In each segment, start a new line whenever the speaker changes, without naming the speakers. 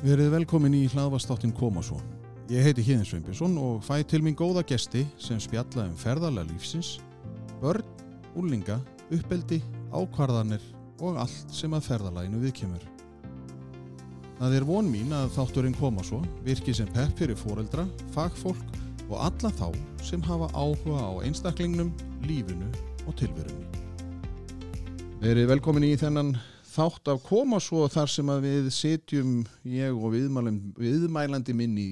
Verið velkomin í hlaðvastáttin Koma svo. Ég heiti Híðin Sveinbjörnsson og fæ til mín góða gesti sem spjalla um ferðarlega lífsins, börn, úlinga, uppeldi, ákvarðanir og allt sem að ferðarlæginu viðkemur. Það er von mín að þátturinn Koma svo virki sem pepp fyrir foreldra, fagfólk og alla þá sem hafa áhuga á einstaklingnum, lífinu og tilverunni. Verið velkomin í þennan þátt af koma svo þar sem að við setjum ég og viðmælandi, viðmælandi minn í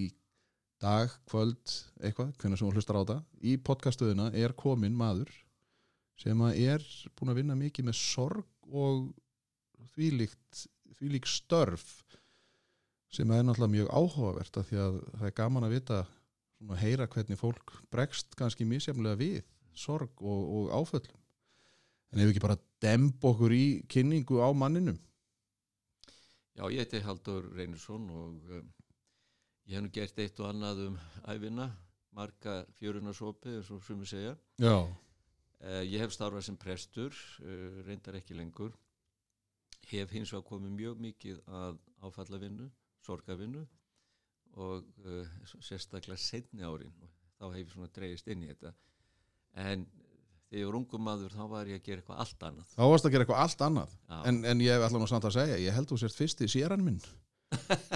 dag, kvöld, eitthvað, hvernig sem hún hlustar á það í podcastuðuna er komin maður sem að er búin að vinna mikið með sorg og þvílíkt, þvílíkt störf sem er náttúrulega mjög áhugavert af því að það er gaman að vita svona heyra hvernig fólk bregst kannski misjaflega við sorg og, og áföllum. En ef við ekki bara demb okkur í kynningu á manninum
Já, ég heiti Haldur Reynarsson og um, ég hef nú gert eitt og annað um æfina, marga fjörunarsópi, eins og sumi segja.
Já,
Uh, ég hef starfað sem prestur, uh, reyndar ekki lengur. Hef hins vegar komið mjög mikið að áfallavinnu, sorgavinnu og uh, sérstaklega setni árin og þá hef ég svona dreigist inn í þetta. En þegar ég var ungum maður þá var ég að gera eitthvað allt annað.
þá varst að gera eitthvað allt annað. En, en ég ætla nú samt að segja, ég held þú sért fyrst í séran minn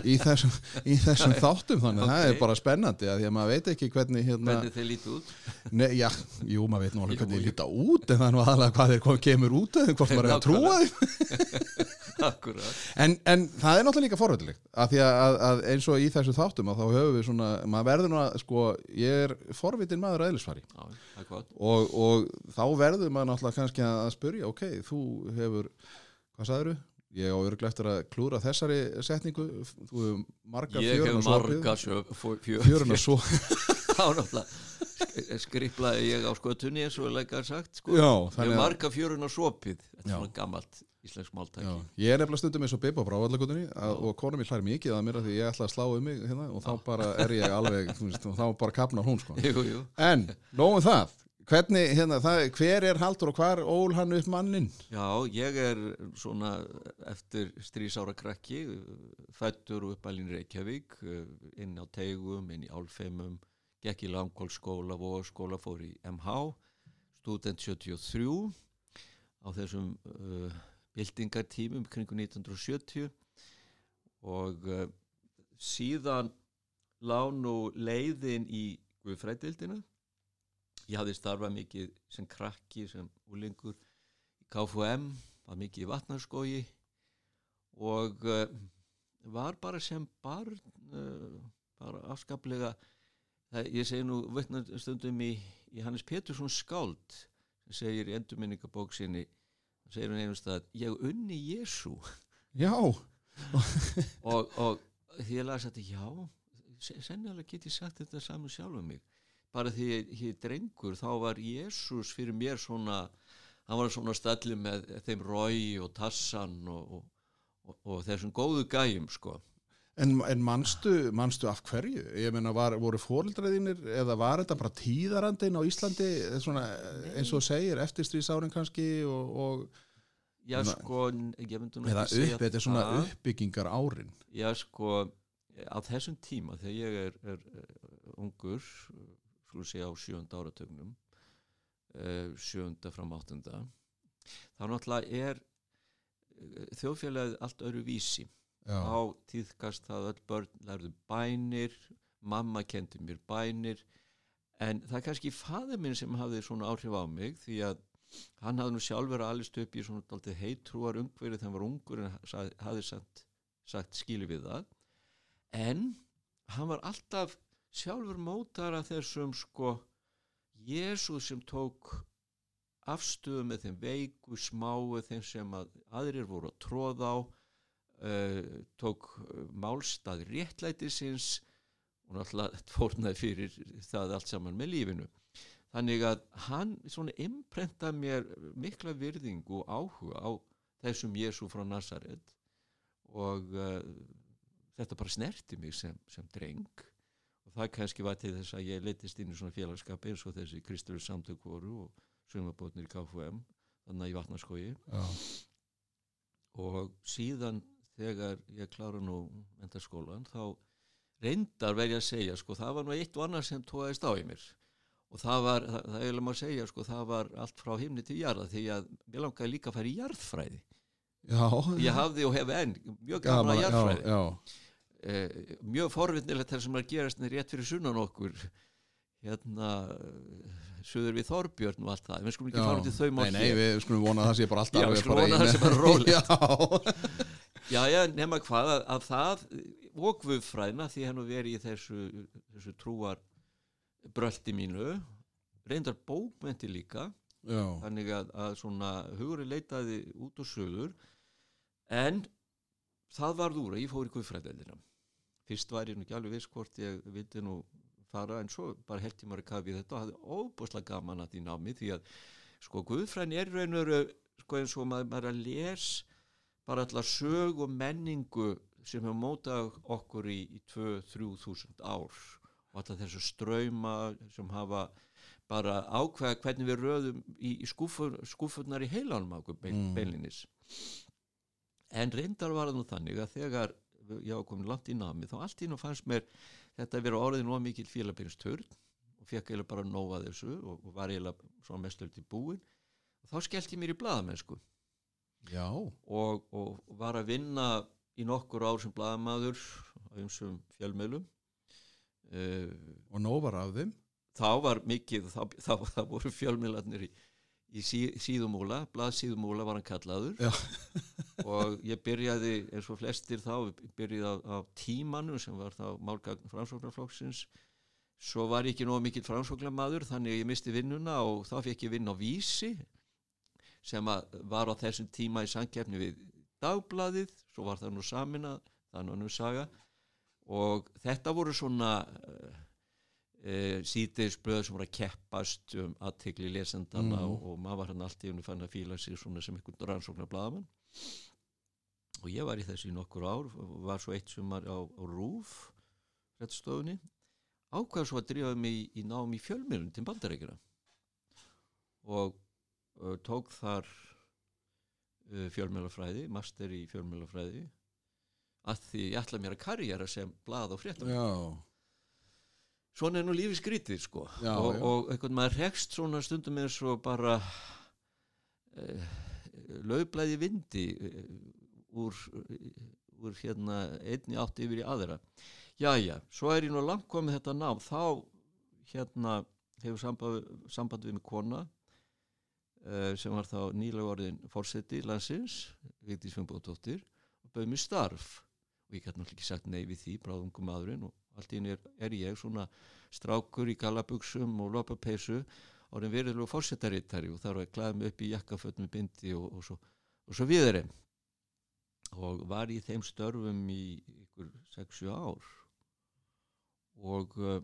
í þessum, í þessum þáttum þannig að það er bara spennandi að því að maður veit ekki hvernig hérna,
Hvernig þeir líti út?
ne, já, jú, maður veit nú alveg hvernig þið líta út en það er nú aðalega hvað þeir kemur út eða hvort maður er að trúa þeim en, en það er náttúrulega líka forvöldilegt að því að, að, eins og í þessum þáttum að þá höfum við svona, maður verður nú að sko, ég er forvitin maður að eðlisfari
Já, það gott.
og, og þá verður maður náttúrulega kannski að spyrja ok, þú hefur, hvað sagðirðu? Ég á örglega eftir að klúra þessari setningu, þú hefur marga
Ég hef
fjörun og sopið.
marga sjö- fjö- fjö-
fjörun og
sk- skriplaði ég á skötunni eins og er leikar sagt sko.
já,
ég hef marga fjörun og sopið. Þetta er svona gammalt íslensk máltæki.
Ég er nefnilega stundum eins og Bibba á brávallagutinni og kona mér hlæri mikið að mér að því ég ætla að slá um mig hérna, og þá bara er ég alveg þá bara kapnar hún sko.
Jú, jú.
en, nógum það, hvernig hérna, það, hver er Haldur og hvar ól hann upp mannin?
já, ég er svona eftir strísára krakki fættur og uppalinn Reykjavík eh, inn á Teigum, inn í Álfeimum gekk í Langkólskóla, Vóaskóla fór í MH student 73 á þessum uh, byltingartímum kringu 1970 og uh, síðan lá nú leiðin í Guðfrædildina ég hafði starfað mikið sem krakki sem úlingur í KFM var mikið í vatnarskógi og uh, var bara sem barn uh, bara afskaplega. Það, ég segi nú stundum í, í Hannes Pétursson skáld sem segir í endurminningabók sinni hann segir hann einhvers stað ég unni Jésu
Já,
og, og því ég las þetta já, se- sennilega get ég sagt þetta saman sjálfum mig bara því ég, ég drengur þá var Jésús fyrir mér svona hann var svona stallið með þeim Rói og Tassan og, og, og, og þessum góðu gæjum sko.
En, en manstu, manstu af hverju? Ég meina, var, voru fóreldraðinir eða var þetta bara tíðarandinn á Íslandi svona, eins og segir, eftirstríðsárin kannski og, og
já sko, ég
eða
ekki segja
upp, þetta er svona uppbyggingar árin
Já, sko, á þessum tíma þegar ég er, er, er ungur, skulum segja á sjönda áratögnum, uh, sjönda fram áttunda, þá náttúrulega er uh, þjóðfélagið allt öðru vísi.
Já,
Þá tíðkast það öll börn lærðu bænir, mamma kendi mér bænir, en það er kannski faður minn sem hafði svona áhrif á mig því að hann hafði nú sjálfur alist upp í svona daldið heitrúar ungverið þegar hann var ungur en hafði sagt, sagt skilu við það. En hann var alltaf sjálfur mótar af þessum sko Jésús sem tók afstöðu með þeim veiku, smáu þeim sem að aðrir voru að tróða á uh, tók uh, málstað réttlætisins og náttúrulega fórnaði fyrir það allt saman með lífinu. Þannig að hann svona imprenta mér mikla virðingu áhuga á þessum Jésu frá Nazaret og uh, þetta bara snerti mig sem, sem dreng og það kannski var til þess að ég letist inn í svona félagskap eins og þessi Kristur samtök voru og sumabótnir í KFM þannig í vatnarskogi
já,
og síðan þegar ég klára nú mentarskólan þá reyndar verði að segja sko það var nú eitt og annað sem tóðist á í mér. Og það var, það, það er að segja sko það var allt frá himni til jarða því að mér langaði líka að fara í jarðfræði.
Já,
ég hafði og hef enn mjög
gaman
að
já,
jarðfræði.
já,
eh, mjög forvinnilegt þar sem er að gerast niður rétt fyrir sunnan okkur. Hérna söður við Þorbjörn og allt það. Við skulum ekki fara út í þau mál
Nei, nei, við skulum vona að það sé bara alltaf
Já, við skulum vona að það sé bara rólegt.
Já,
já, já, nema hvað að, að það og guðfræðina því hann verið í þessu, þessu trúar bröldi mínu reyndar bókmenti líka
já,
þannig að, að svona hugurinn leitaði út og söður en það varð úr að ég fór í guðfræðeldina fyrst var ég nú ekki alveg viss hvort ég vildi nú fara en svo bara held ég maður að kafi þetta og hafði óbúslega gaman að því námi því að sko guðfræðin er raun og veru sko eins og maður, maður að les bara allar sög og menningu sem hefur mótað okkur í, í 2-3 þúsund ár og alltaf þessu ströyma sem hafa bara ákveða hvernig við röðum í, í skúfur, skúfurnar í heilanum okkur bein,
Mm.
en reyndar var það nú þannig að þegar ég var komin langt í nami þá allt í nú fannst mér þetta að vera orðin og mikil félagbyrjasturn og fekk eiginlega bara nóga þessu og, og var eiginlega svona mestöld í búin og þá skellti mér í blaðamennsku.
Já,
og, og var að vinna í nokkur ár sem blaðamaður á einsum fjölmiðlum. Uh,
og nóg var af þeim?
þá var mikið þá, þá, þá voru fjölmiðlarnir í, í sí, síðumúla, blaðsíðumúla var hann kallaður. Og ég byrjaði eins og flestir þá byrjaði á, á tímanu sem var þá málgagn framsóknarflokksins. Svo var ég ekki nóg mikill framsóknarmaður þannig að ég misti vinnuna og þá fekk ég vinn á vísi sem að var á þessum tíma í samkeppni við dagbladið, svo var það nú saminað, það er nú saga. Og þetta voru svona uh, uh, síðdeisblöð sem voru að keppast um aðtegli lesendana
Mhm.
og, og maður var hann allt í unni fann að fíla sig svona sem einhvern rannsóknar blaðamann og ég var í þessu í nokkur ár og var svo eitt sumar á, á RÚF réttstofunni ákveða svo að drífa mig í, í nám í fjölmjörn til bandarækjuna og uh, tók þar uh, fjölmjörnafræði, master í fjölmjörnafræði að því ég ætla mér að karjera sem blað og fréttam
já,
svona er nú lífi skrítið sko.
Já,
og,
já.
og einhvern maður rekst svona stundum eins og bara uh, laublæði vindi uh, úr, úr hérna einni átt yfir í aðra. Jæja, svo er ég nú langt komið þetta nám. Þá hérna hefur samband, samband við mig kona uh, sem var þá nýlega orðin fórseti landsins Vigdís Fimboðdóttir og bauð mér starf. Og ég gæti náttúrulega ekki sagt nei við því bráðungum maðurinn og allt í henni er, er ég svona strákur í gallabuxum og lopapeysu orðin veriðlega fórsetarittari og þarf að klæða mig upp í jakkafötnum með bindi og, og, svo, og svo við erum og var í þeim störfum í ykkur 6-7 ár. Og uh,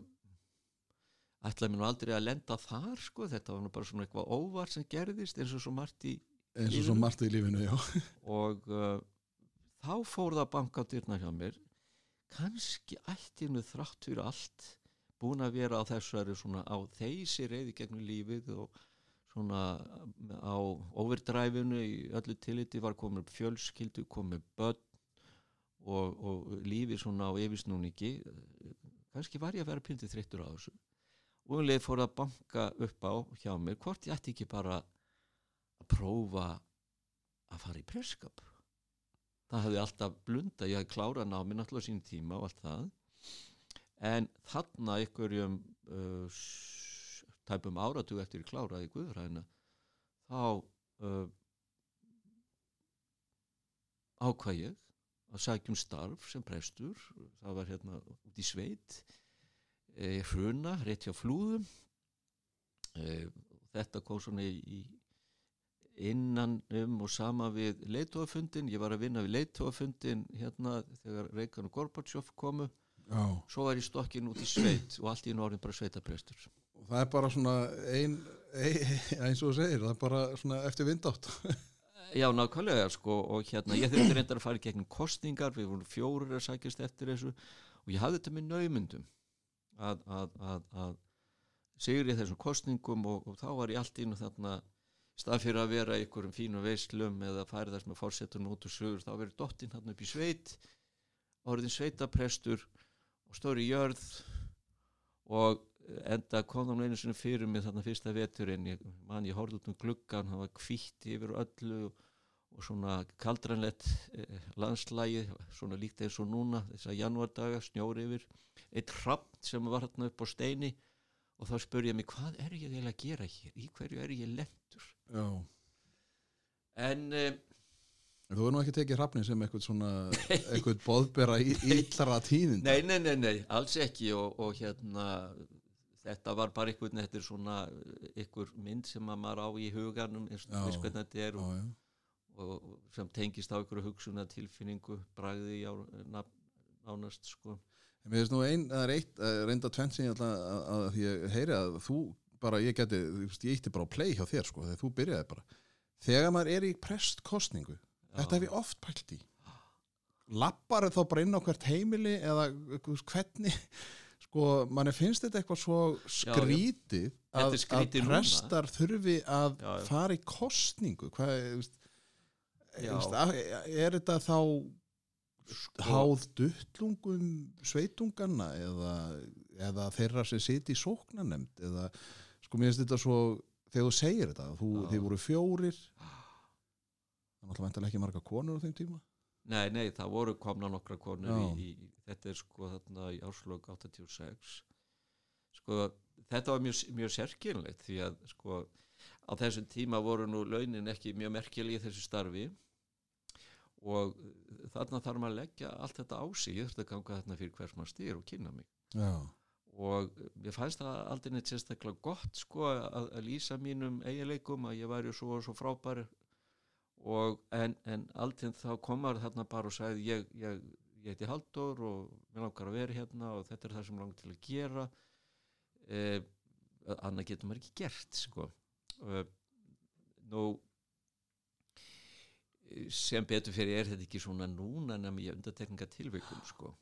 ætlaði mér nú aldrei að lenda þar sko, þetta var nú bara svona eitthvað óvart sem gerðist eins og svo margt í
eins og svo margt í lífinu, já.
Og uh, þá fór það banka á dyrna hjá mér kannski ætti nú þrátt fyrir allt búin að vera á þessari svona á þeysi reyði gegnum lífið og svona á overdræfinu í öllu tilliti var komin fjölskyldu, komin börn og, og lífið svona á yfirsnúningi kannski var ég að vera pildið þreyttur á þessu. Og um leið fór að banka upp á hjá mér hvort ég ætti ekki bara að prófa að fara í preskap það hefði alltaf blunda ég hefði klárað námi náttúrulega á sín tíma og allt það. En þarna ykkurjum uh, tæpum áratug eftir ég kláraði guðræðina þá uh, ákvað ég að sækjum starf sem prestur. Það var hérna út í sveit e, hruna, rétt hjá flúðum. E, þetta kom svona í, í innan um og sama við leitóafundin, ég var að vinna við leitóafundin hérna þegar Reykján og Gorbatsjóf komu,
já.
Svo var ég stokkin út í sveit og allt í einu orðin bara sveitaprestur.
Og það er bara svona ein, ein eins og þú segir, það er bara svona eftir vindátt.
Já, nákvæmlega sko og hérna ég þurfti reyndar að fara í gegnum kostningar við vorum fjórir að sækjast eftir þessu og ég hafði þetta með naumundum að, að, að, að sigri þessum kostningum og, og þá var ég allt inn þarna stað fyrir að vera í einhverjum fínum veislum eða færðast með fórsetunum út og sögur þá verið dottinn hann upp í sveit orðin sveitaprestur og stóri jörð og enda kom hann einu sinni fyrir mig þarna fyrsta veturinn. Ég, man ég horfði út um gluggan hann var kvítt yfir öllu og, svona kaldranlegt eh, landslægi svona líkt eins og núna þess að janúardaga snjóri yfir. Eitt hrapt sem var hann upp á steini og þá spur ég mig hvað er ég eiginlega að gera hér? Í hverju er ég lendur
Já.
en eh,
En Þú er nú ekki tekið hrafni sem eitthvað svona eitthvað boðbera í illra tíðin
Nei, nei, nei, nei, alls ekki og, og hérna þetta var bara einhvern þetta er svona einhver mynd sem að maður á í huganum eins og
Já.
veist hvernig þetta er
Já,
og,
já.
og, og sem tengist á einhverju hugsunar tilfinningu bragði á nafn, nánast sko
En mér finnst nú ein, það er eitt, eh, reynda tvenn sem ég ætla að, að, að ég heyri að þú bara, ég geti, ég ítti bara á play hjá þér sko, þegar þú byrjaði bara þegar maður er í prestkostningu þetta hef ég oft pælt í lappar þá bara inn á hvert heimili eða hvernig sko, manni finnst þetta eitthvað svo skrítið
Þetta
að,
er
að
skrítið núna.
prestar þurfi að
Já, já.
fara í kostningu hvað,
Já.
að- er þetta þá
Sko-
háð duttlungum sveitunganna eða, eða þeirra sem siti í sóknanemnd eða sko mér finnst þetta svo þegar þú segir þetta, þú,
Já.
þið voru fjórir það náttúrulega væntanlega ekki marga konur á þeim tíma.
Nei, nei, það voru komna nokkra konur í, í, þetta er sko þarna í árslög 86 sko þetta var mjög, mjög sérkynlegt því að sko á þessum tíma voru nú launin ekki mjög merkjali í þessu starfi og þarna þarf maður að leggja allt þetta á sig, ég þurfti að ganga þarna fyrir hvers maður styr og kynna mig.
Já,
og mér fannst það aldrei neitt sérstaklega gott sko að, að lýsa mínum eiginleikum að ég væri svo svo frábær. Og en, en aldrei þá komar þarna bara og sagði ég, ég, ég heiti Halldór og mér langar að vera hérna og þetta er það sem langar til að gera. Eh, annað getur maður ekki gert sko. Eh, nú sem betur fyrir er þetta ekki svona núna nefnum ég undartekninga tilvikum sko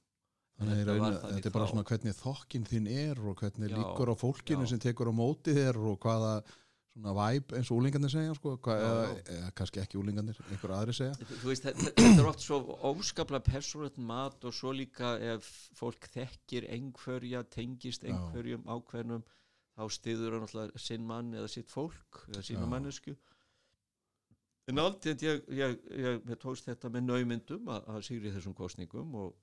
þannig að
Þetta
þetta, þetta er bara svona hvernig þokkin þín er og hvernig
Já,
líkur á fólkinu
já.
sem tekur á móti þér og hvaða svona væp eins og úlingarnir segja sko, hvað,
Já,
eða, eða kannski ekki úlingarnir, einhver aðri segja.
Þú veist, þetta, þetta er oft svo óskaplega persónlegt mat og svo líka ef fólk þekkir einhverja, tengist einhverjum ákveðnum, þá stiður hann alltaf sinn mann eða sitt fólk eða sína mannesku. En aldrei ég, ég, ég, ég tókst þetta með naumyndum að, að sigri þessum kostningum og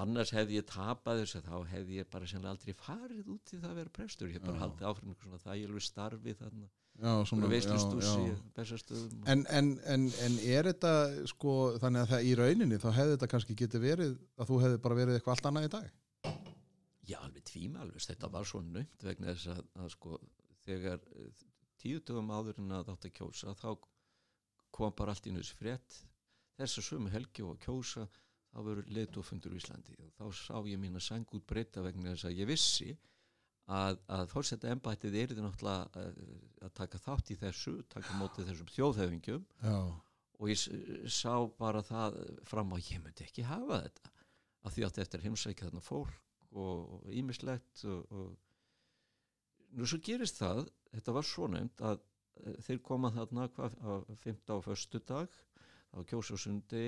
annars hefði ég tapað þessu þá hefði ég bara sennilega aldrei farið út í það að vera prestur. Ég hef bara haldið áfram svona þægilegu starfi þarna,
Já, svona, já,
veislustúsi,
já.
bestastöðum. og-
En, en, en, en er þetta sko, þannig að það í rauninni þá hefði þetta kannski getið verið að þú hefði bara verið eitthvað allt annað í dag
Já, alveg tvímalvist, þetta var svo nöymt vegna þess að, að sko þegar eh, tíu dögum áður en að þátt að kjósa þá kom bara allt í nöðs frétt þess að sömu helgi og að kjósa þá verður leitufundur í Íslandi og þá sá ég mín að sang út breyta vegna þess að ég vissi að, að fórsetta embættið er þetta náttúrulega að, að taka þátt í þessu, taka mótið þessum þjóðhefingjum
Já,
og ég sá bara það fram á að ég myndi ekki hafa þetta af því átti eftir að heimsækja þarna fólk og ímislegt og, og nú svo gerist það þetta var svo nefnd að eh, þeir koma þarna hvað, á 15 á föstu dag á kjósa á sundi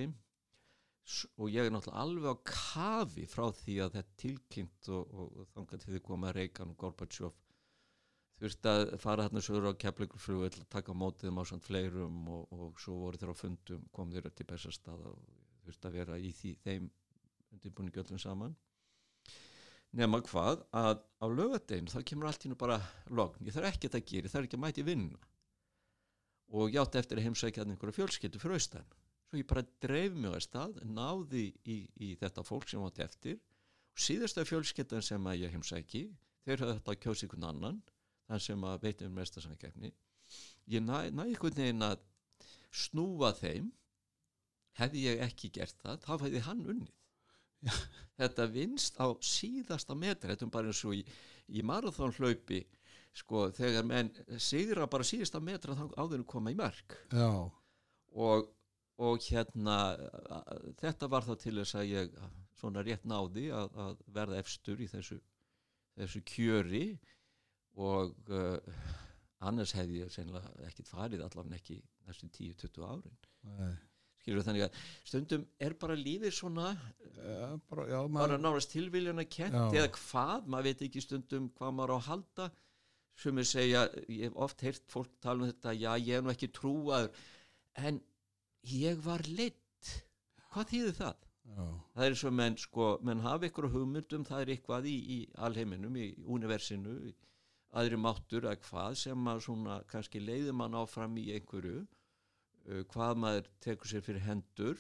og ég er náttúrulega alveg á kafi frá því að þetta tilkynnt og, og, og þangar til því koma Reykján og Gorbachev. Þurfti að fara þarna sögur á kefleikurflugu að taka mótið á samt fleirum og, og svo voru þeir á fundum kom þeir til bestastað og þurfti að vera í því, þeim undirbúningi öllum saman. Nema hvað að á lögadegin þá kemur allt nú bara logn, ég þarf ekkert að gera, ég þarf ekki að mæti vinna og ég átti eftir að heimsækja einhverja fjölskyldu fyrir austan svo ég bara dreif mig að stað náði í, í þetta fólk sem átti eftir. Og síðasta fjölskyldan sem að ég heimsæki þeir höfðu þetta að kjósa einhvern annan þann sem að veitum mesta samkeppni. Ég næ, næ einhvern veginn að snúa þeim. Hefði ég ekki gert það þá hefði hann unnið.
Já.
þetta vinst á síðasta metra þetta er bara eins og í, í marathon hlaupi sko þegar menn sigra bara síðasta metra þá áður en koma í mark
já,
og, og hérna þetta var þá til þess að ég svona rétt náði að, að verða efstur í þessu, þessu kjöri. Og uh, annars hefði ég sennilega ekkit farið allavega ekki næstu 10-20 árin.
Nei.
skilur þannig að stundum er bara lífið svona
Ja, bara, já,
bara nárast tilviljana kent eða hvað, maður veit ekki stundum hvað maður á að halda. Sem er segja, ég hef oft heyrt fólk tala um þetta, já ég er nú ekki trúaður. En ég var leitt hvað þýðir það?
já,
það er eins og menn sko, menn hafa ykkur hugmyndum það er eitthvað í, í alheiminum í universinu, aðri máttur eða hvað sem að svona kannski leiður mann áfram í einhverju uh, hvað maður tekur sér fyrir hendur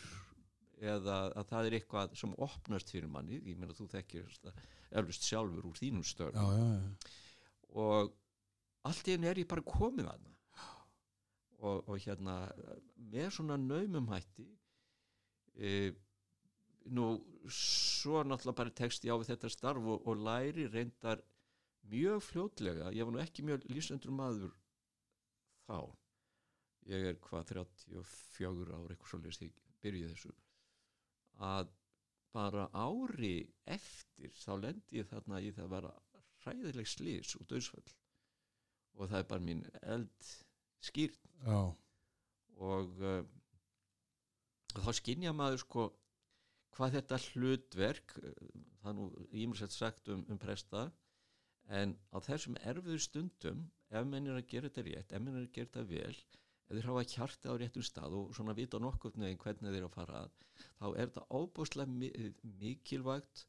eða að það er eitthvað sem opnast fyrir manni, ég meina þú þekkir þetta eflust sjálfur úr þínum störn og allt í einu er ég bara komið að og, og hérna með svona naumum hætti e, nú svo náttúrulega bara tekst ég á við þetta starf og, og læri reyndar mjög fljótlega. Ég var nú ekki mjög lísendur maður þá. Ég er hvað 34 ár eitthvað svolítið því byrjuð þessu. Að bara ári eftir þá lendi ég þarna í það að vera hræðileg slís og döðsföll og það er bara mín eld skýrt.
Já,
og uh, þá skynja maður sko hvað þetta hlutverk uh, það er nú ímjömsett sagt um, um presta en á þessum erfiðu stundum ef menn er að gera þetta rétt ef menn er að gera þetta vel ef þeir hafa kjarta á réttum stað og svona vita nokkuð neginn hvernig þeir að fara að þá er þetta ábúslega mi mikilvægt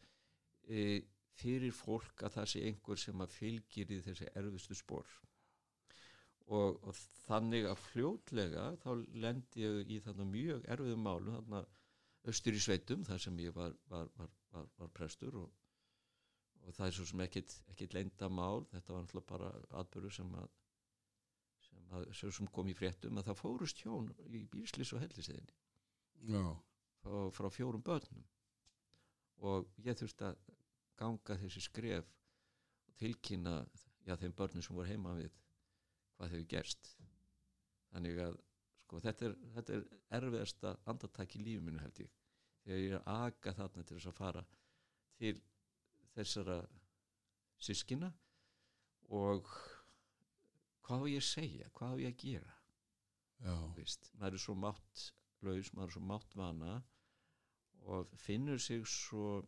e, fyrir fólk að það sé einhver sem að fylgir í þessi erfiðstu spór og, og þannig að fljótlega þá lendi ég í þarna mjög erfiðum málu þarna austur í sveitum þar sem ég var, var, var, var, var prestur og, og það er svo sem ekkit, leinda mál þetta var náttúrulega bara atbyrður sem að sem, að, sem sem kom í fréttum að það fórust hjón í bílslis og hellisíðinni frá, frá fjórum börnum. Og ég þurfti að ganga þessi skref og tilkynna já, þeim börnum sem voru heima við hvað hefur gerst. Þannig að sko, þetta, er, þetta er erfiðasta andartak í lífið minu held ég. Þegar ég er að aga þarna til þess að fara til þessara sískina og hvað á ég að segja, hvað á ég að gera? Maður er svo máttlaus maður er svo máttvana og finnur sig svo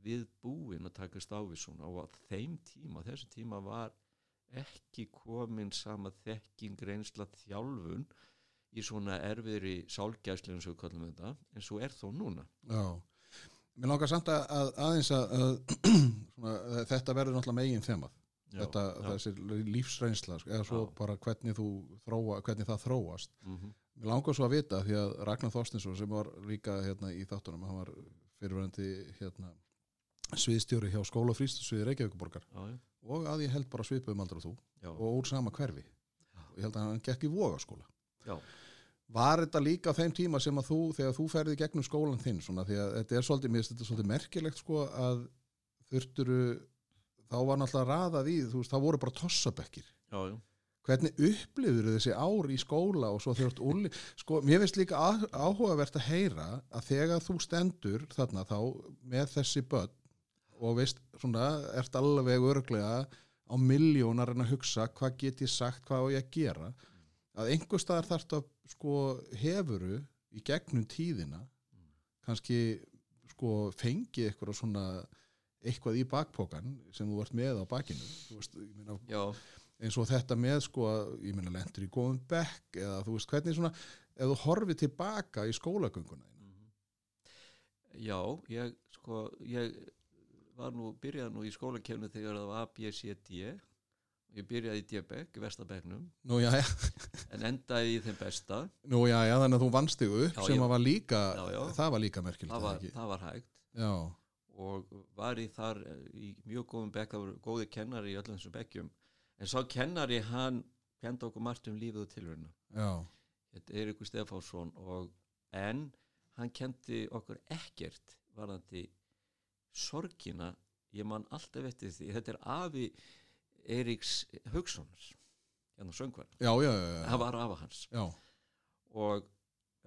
óviðbúin að takast á við svona og á þeim tíma, þessu tíma var ekki komin sama þekking reynsla þjálfun í svona erfiðri sálgæslu eins og við kallum þetta en svo er þó núna.
Já. Mér langar samt að, að aðeins að, að svona, þetta verður náttúrulega megin þemað. Þetta, þessi lífsreynsla sko, eða svo
Já.
bara hvernig, þróa, hvernig það þróast.
Mm
Mér langar svo að vita því að Ragnar Þorstinsson sem var líka hérna í þáttunum hann var fyrirverandi hérna sviðstjóri hjá skóla frístusviði Reykjavíkuborgar
já,
og að ég held bara svipuðum aldrei og þú.
Já,
og úr sama hverfi. Og ég held að hann gekk í vogaskóla.
Já,
Var þetta líka þeim tíma sem að þú, þegar þú ferði gegnum skólan þinn, svona, því að þetta er svolítið, mér finnst þetta svolítið merkilegt, sko, að þurfturu, þá var náttúrulega raðað í, þú veist, þá voru bara tossabekkir.
já, já.
Hvernig upplifur þessi ár í skóla og svo ert úli, sko, mér finnst líka áhugavert að heyra að þegar þú stendur þarna þá með þessi börn og veist, svona, ert alveg örglega á miljón að reyna að hugsa hvað get ég sagt, hvað á ég að gera að einhver staðar þarf að sko hefuru í gegnum tíðina kannski sko fengið eitthvað svona eitthvað í bakpokan sem þú vart með á bakinu veist, meina, eins og þetta með sko ég meina lendur í góðum bekk eða þú veist hvernig svona ef þú horfið tilbaka í skólagönguna þína.
Mhm. Já, ég sko, ég var nú, byrjaði nú í skólakefnu þegar það var A, B, C, D ég byrjaði í
já, já,
en endaði í þeim besta.
Nú já, já, þannig að þú vannst þig upp sem var líka,
Já, já.
það var líka merkilegt
það var, það var hægt.
Já,
og var í þar í mjög góðum bekk, það voru góði kennari í öllum þessum bekkjum. En sá kennari hann kendi okkur margt um lífið og tilveruna
já,
þetta er ykkur Stefánsson og en hann kendi okkur ekkert varðandi sorgina ég man alltaf eftir því þetta er afi Eiríks Haugssonar hérna söngvar, það var afa hans.
Já,
og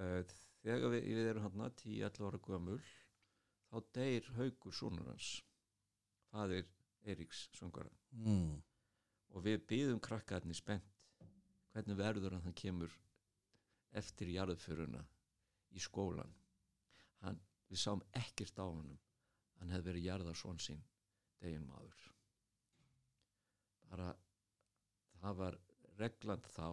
uh, þegar við, við erum hann 10-11 ára gömul þá deyr Haugur sonur hans faðir Eiríks söngara
mm.
og við byðum krakkarnir spennt hvernig verður hann hann kemur eftir jarðföruna í skólan hann, við sáum ekkert á honum hann hefði verið jarðar svon sín degin maður. Bara það var regland þá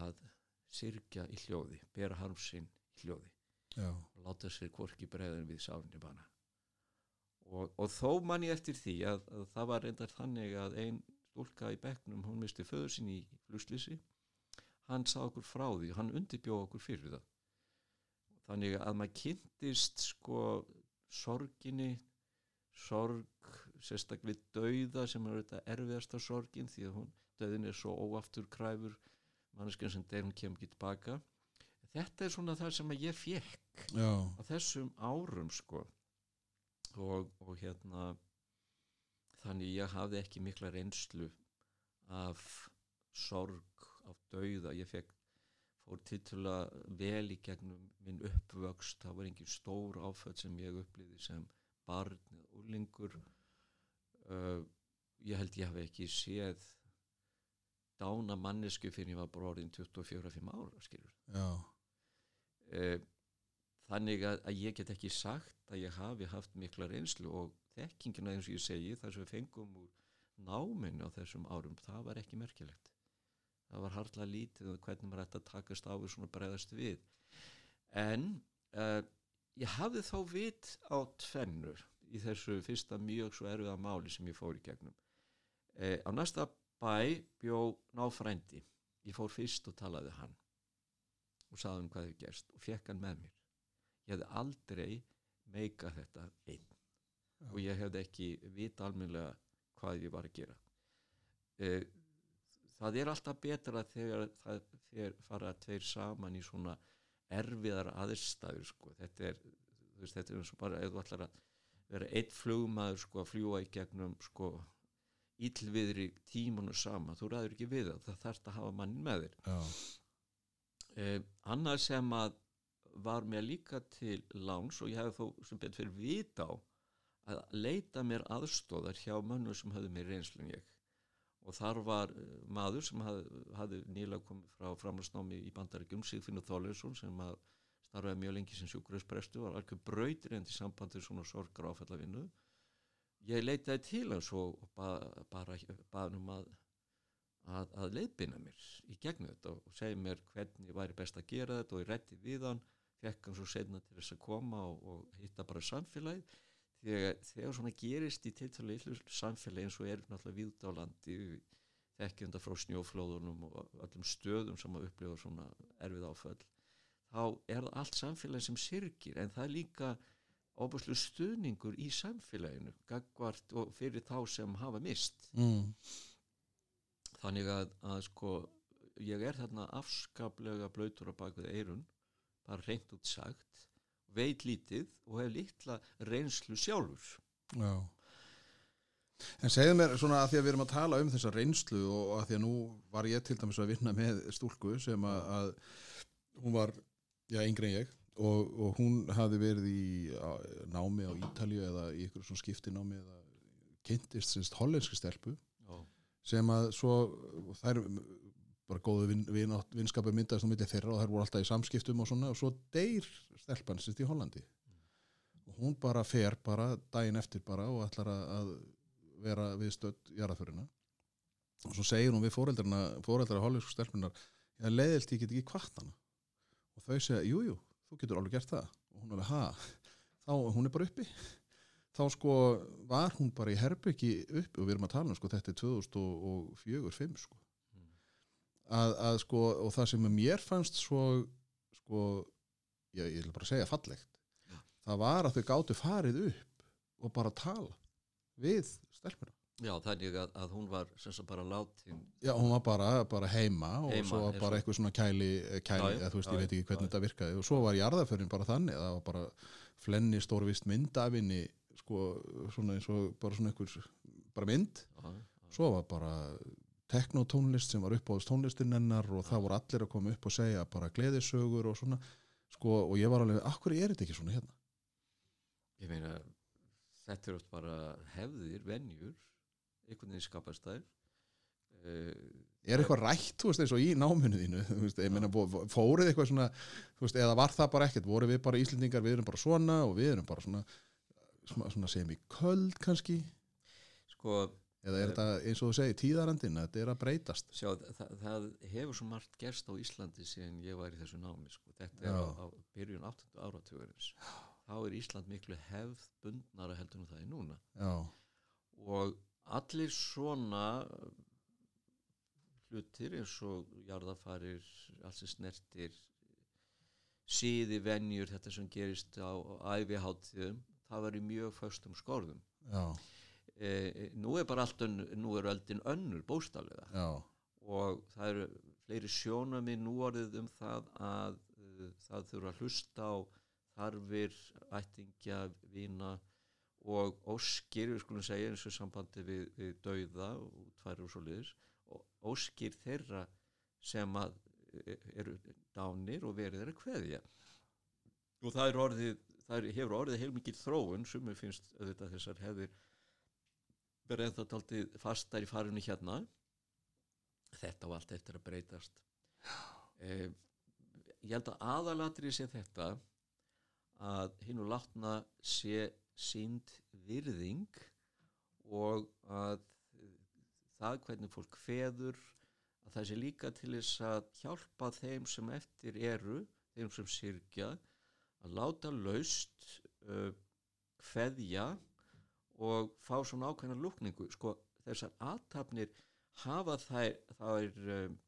að sirkja í hljóði bera harmsinn í hljóði.
Já,
og láta sér hvorki bregðin við sálinni bana. Og, og þó man ég eftir því að, að það var reyndar þannig að ein stúlka í bekknum hún misti föður sín í fluslýsi hann sá okkur frá því hann undirbjóð okkur fyrir það. Þannig að maður kynntist sko sorginni sorg sérstaklega dauða sem er þetta erfiðasta sorgin því að hún, dauðin er svo óafturkræfur manneskinn sem deyr hún kemur ekki tilbaka. Þetta er svona það sem að ég fekk
já,
á þessum árum sko. Og, og hérna þannig ég hafði ekki mikla reynslu af sorg af dauða, ég fekk fór titulega vel í gegnum minn uppvöxt, það var engin stór áföll sem ég upplýði sem barn eða úlingur uh, ég held ég hafi ekki séð dána mannesku fyrir ég var bara orðin 24-5 ára skilur
já,
Eh, þannig að, að ég get ekki sagt að ég hafi haft mikla reynslu og þekkingina eins og ég segi þar sem við fengum úr náminu á þessum árum, það var ekki merkilegt það var harla lítið og hvernig maður ætti að takast á við svona bregðast við. En uh, ég hafði þá vit á tvennur í þessu fyrsta mjög svo erfiða máli sem ég fór í gegnum. Uh, á næsta bæ bjó náfrændi. Ég fór fyrst og talaði hann og sagði hann hvað hefur gerst og fekk hann með mér. Ég hefði aldrei meika þetta einn
Já.
og ég hefði ekki vita almennilega hvað ég var að gera. E, það er alltaf betra þegar það þegar fara tveir saman í svona erfiðar aðstæður sko. þetta er þú veist, þetta er eins og bara ef þú ætlar að vera eitt flugmaður sko, að fljúa í gegnum sko, íllviðri tímunu sama þú ræður ekki við það, það þarf að hafa mannin með þér. Eh, annað sem að var mér líka til láns og ég hefði þó sem betur fyrir vita á að leita mér aðstóðar hjá mönnum sem höfðu mér reynslu en ég og þar var eh, maður sem hafði, hafði nýlega komið frá framhansnámi í bandaríkjum Sigfinnur Þorleifsson sem að starfaði mjög lengi sem sjúkurhausprestu var alveg brautirend í sambandi við svona sorgar áfallavinnu ég leitaði til hans og ba bara baðum um að að, að leiðbina mér í gegnum þetta og segja mér hvernig væri best að gera þetta og ég rætti við hann fekk hann svo setna til þess að koma og, og hitta bara samfélagið þegar, þegar svona gerist í tiltalið illu samfélagi eins og er náttúrulega víðt á landi þekkjum þetta frá snjóflóðunum og öllum stöðum sem að upplifa svona erfið áföll þá er það allt samfélagi sem syrgir en það er líka óbúslu stuðningur í samfélaginu gagvart og fyrir þá sem hafa mist
mm.
þannig að, að sko ég er þarna afskaplega blöytur á bakvið eirun bara reynd út sagt veit lítið og hef litla reynslu sjálfur.
Já. En segðu mér svona að því að við erum að tala um þessa reynslu og að því að nú var ég til dæmis að vinna með stúlku sem að, að hún var, já, yngri en ég og, og hún hafði verið í á, námi á Ítalju eða í ykkur svona skiptinámi eða kynntist sinst hollenski stelpu
Já,
sem að svo þær bara góðu vin, vin, vinskapi myndaðist á milli þeirra og þær voru alltaf í samskiptum og svona og svo deyr stelpan sinst í Hollandi. Og hún bara fer bara daginn eftir bara og ætlar að, að vera við stödd jarðaförina og svo segir hún við fóreldrarna fóreldrar hollensku stelpunar ég leiðilt ég get ekki kvart hana. Og þau segja, jú, jú, þú getur alveg gert það. Og hún alveg, ha, þá hún er bara uppi. Þá sko var hún bara í herbyggi uppi og við erum að tala um sko þetta er 2004-05 sko. Að, að sko og það sem mér fannst svo sko ég, ég vil bara segja fallegt.
Já.
það var að þau gátu farið upp og bara tala við stelpuna.
Já þannig að, að hún var sem sagt bara látin
Já, hún var bara, bara heima og
Heima,
svo var
eins
bara
og-
eitthvað svona kæli, kæli
Já,
eða þú veist,
já,
ég veit ekki hvernig
já.
þetta virkaði. Og svo var jarðaförin bara þannig, það var bara flenni stórvist mynd af henni sko, svona eins og bara svona einhver bara mynd, svo var bara teknotónlist sem var uppáðast tónlistin hennar og það voru allir að koma upp og segja bara gleðisögur og svona. Sko, og ég var alveg, akkur er þetta ekki svona hérna?
ég meina þetta er oft bara hefðir, venjur einhvern veginn skapast þær. Uh,
er eitthvað rætt, þú veist, eins og í náminu þínu veist, ég meina, fó- fóruð eitthvað svona þú veist, eða var það bara ekkert, voru við bara Íslendingar, við erum bara svona og við erum bara svona svona, svona sem í köld kannski?
Sko,
eða er þetta eins og þú segir tíðarandinn, þetta er að breytast
sjá, það, það hefur svo margt gerst á Íslandi síðan ég var í þessu námi sko. þetta er
Já.
á, á byrjun 8. áratugurins þá er Ísland miklu hefðbundnara heldur en það er núna
já,
og allir svona hlutir eins og jarðafarir, allt sem snertir síði venjur, þetta sem gerist á æfiháttíðum, það var í mjög föstum skorðum.
já,
E, nú er bara allt önnur, nú er öldin önnur bóstalega
já.
Og það eru fleiri sjónami nú orðið um það að uh, það þurfa að hlusta á þarfir, ættingja, vina og óskir, við skulum segja eins og sambandi við, við dauða og útfæri og svo liðis og óskir þeirra sem að e, eru dánir og verið þeirra kveðja. Og það er orðið það er, hefur orðið heilmikið þróun sem finnst auðvitað þessar hefðir verið ennþá taldið fastar í farinu hérna. Þetta og allt eftir að breytast. Eh, ég held að aðalatri sé þetta að hinn og látna sé sínd virðing og að eh, það hvernig fólk feður að það sé líka til þess að hjálpa þeim sem eftir eru þeim sem syrkja að láta laust uh, feðja og fá svona ákveðna lúkningu sko þessar aðtapnir hafa þær, þær um,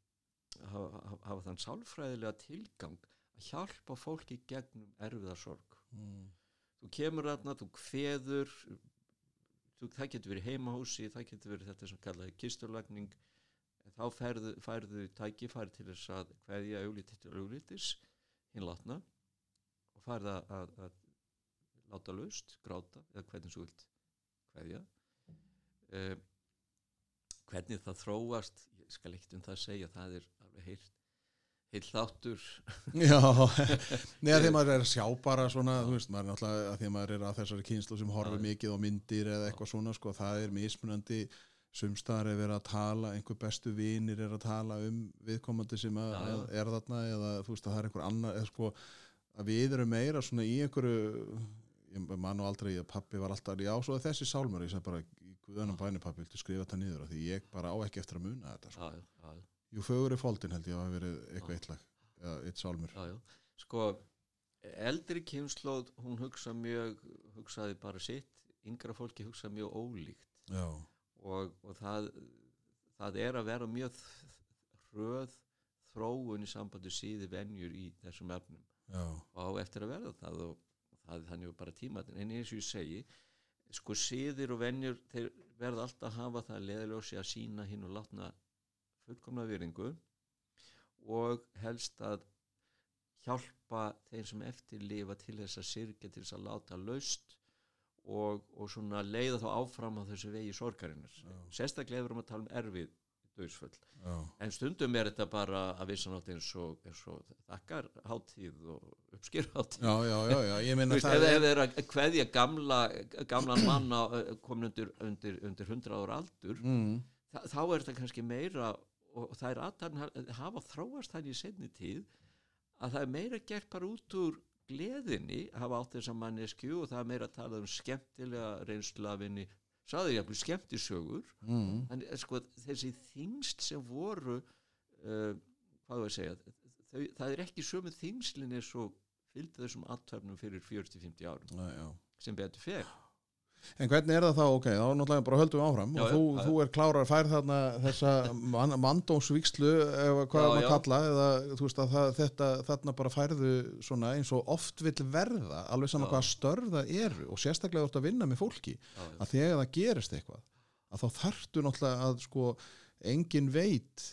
hafa, hafa þann sálfræðilega tilgang að hjálpa fólki gegnum erfiða sorg
mm.
þú kemur þarna, þú kveður þú, það getur verið heimahúsi það getur verið þetta sem kallaði kisturlagning þá færðu, færðu tækifæri til þess að kveðja auglítið til auglítis hinlatna og færða að, að láta laust, gráta eða hvernig svo vilt kveðja. Uh, hvernig það þróast ég skal ekkert um það segja það er alveg heilt heilt þáttur.
Já, neða því maður er að sjá bara svona, þú veist, maður er náttúrulega að því að maður er að þessari kynslu sem horfir
Já.
mikið á myndir eða eitthvað svona, sko, það er mismunandi. Sumstaðar er verið að tala einhver bestu vinir er að tala um viðkomandi sem að,
Já, já.
er þarna eða þú veist að það er einhver annar eða sko, að við erum meira svona í einhverju ég man nú aldrei að pappi var alltaf já, svo þessi sálmur, ég segi bara í guðanum bæni pappi, viltu skrifa þetta niður? Því ég bara á ekki eftir að muna þetta sko.
já, já, já,
Jú, fögur er fóldin held ég að hafa verið eitthvað eitt lag eitt sálmur.
Já, já. sko eldri kynnslóð hún hugsa mjög hugsaði bara sitt yngra fólki hugsa mjög ólíkt. Og, og það, það er að vera mjög hröð þróun í sambandi síði venjur í þessum efnum.
Já,
og á eftir að verða það og, er þannig að bara tíma en eins og ég segi sko síðir og venjur þeir verða alltaf að hafa það leðaljósi að sína hinn og látna fullkomna viringu og helst að hjálpa þeim sem eftir lifa til þess að syrkja til þess að láta laust og, og svona leiða þá áfram á þessu vegi sorgarinnar. Sérstaklega ef við erum að tala um erfið döðsföll en stundum er þetta bara að vissanátt eins og, eins og þakkar hátíð og uppskýr hátíð
já, já, já, já, ég
Þú
meina
veist,
það
ef
er
að kveðja gamla, gamlan mann á, komin undir, undir, undir 100 ára aldur
mm,
þa þá er þetta kannski meira og, og það er aðtarn hafa þróast þannig í senni tíð að það er meira gert bara út úr gleðinni að hafa átt þessa manneskju og það er meira að tala um skemmtilega reynslafinni saði ég að skemmtisögur.
Mm,
en eh, sko þessi þingst sem voru uh, hvað var að segja þau, það er ekki sömu þingslin eins og fylgdi þessum aðtöfnum fyrir 40-50 árum
já.
sem betur fer
En hvernig er það þá, ok, þá náttúrulega bara höldum við áfram
Já,
og þú,
já.
þú er klárar fær þarna þessa man, mandómsvíkslu eða hvað
Já,
maður að kalla eða þú veist að það, þetta, þarna bara færðu svona eins og oft vill verða alveg saman störf það eru og sérstaklega þú ert að vinna með fólki að þegar það gerist eitthvað að þá þarftu náttúrulega að sko engin veit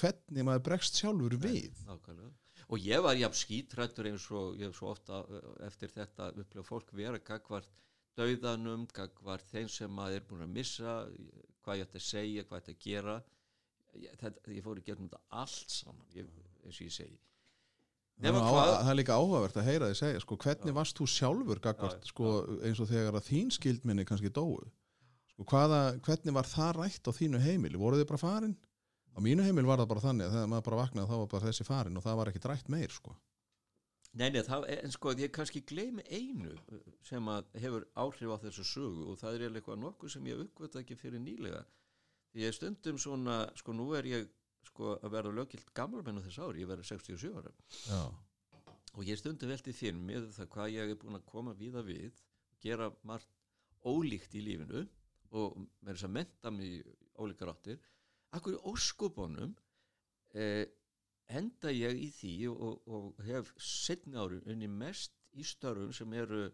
hvernig maður bregst sjálfur við.
Nákvæmlega. og ég var jafn skítrættur eins og ég hef svo ofta uh, eftir þetta upplega fólk vera gagvart dauðanum, gagvart þeim sem að er búin að missa hvað ég ætti að segja, hvað ég ætti að gera ég, þetta, ég fór í gegnum þetta allt saman ég, eins og ég segi
það, á,
hvað-
það er líka áhugavert að heyra þið segja sko, hvernig
Já.
varst þú sjálfur gagvart,
Já,
sko, eins og þegar að þín skildminni kannski dóu sko, hvaða, hvernig var það rætt á þínu heimili voru þið bara farin? á mínu heimil var það bara þannig að þegar maður bara vaknaði þá var bara þessi farin og það var ekki drætt meir sko.
Nei, nei, það, en sko, ég kannski gleymi einu sem að hefur áhrif á þessu sögu og það er eitthvað nokkuð sem ég uppgötta ekki fyrir nýlega. Ég stundum svona, sko, nú er ég sko að vera lögilt gammalmennu þess ári, ég verður 67 ára
Já,
og ég stundum veltið fyrir mér það hvað ég er búin að koma víða við, gera margt ólíkt í lífinu og með þess að menta mig í ólíkar áttir. Akkur í óskubunum eh, enda ég í því og, og hef setni ári unni mest í störfum sem eru eh,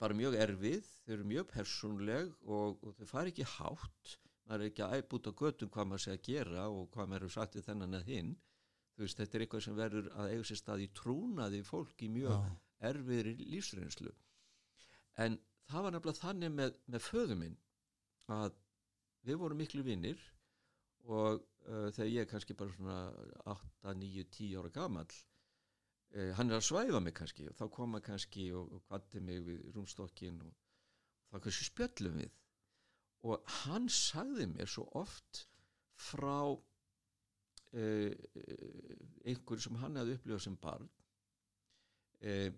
bara mjög erfið, þau eru mjög persónleg og, og þau fari ekki hátt. Maður er ekki að æpa út á göttum hvað maður sé að gera og hvað maður hefur sagt við þennan eða hinn. Þú veist, þetta er eitthvað sem verður að eiga sér stað í trúnaði fólk í mjög
já,
erfiðri lífsreynslu. En það var nefnilega þannig með, með föðu minn að við vorum miklu vinnir og uh, þegar ég er kannski bara svona 8, 9, 10 ára gamall uh, hann er að svæfa mig kannski og þá koma kannski og, og kvatti mig við rúmstokkin og þá kannski spjöllum við. Og hann sagði mér svo oft frá uh, einhverju sem hann hefði upplifað sem barn. Uh,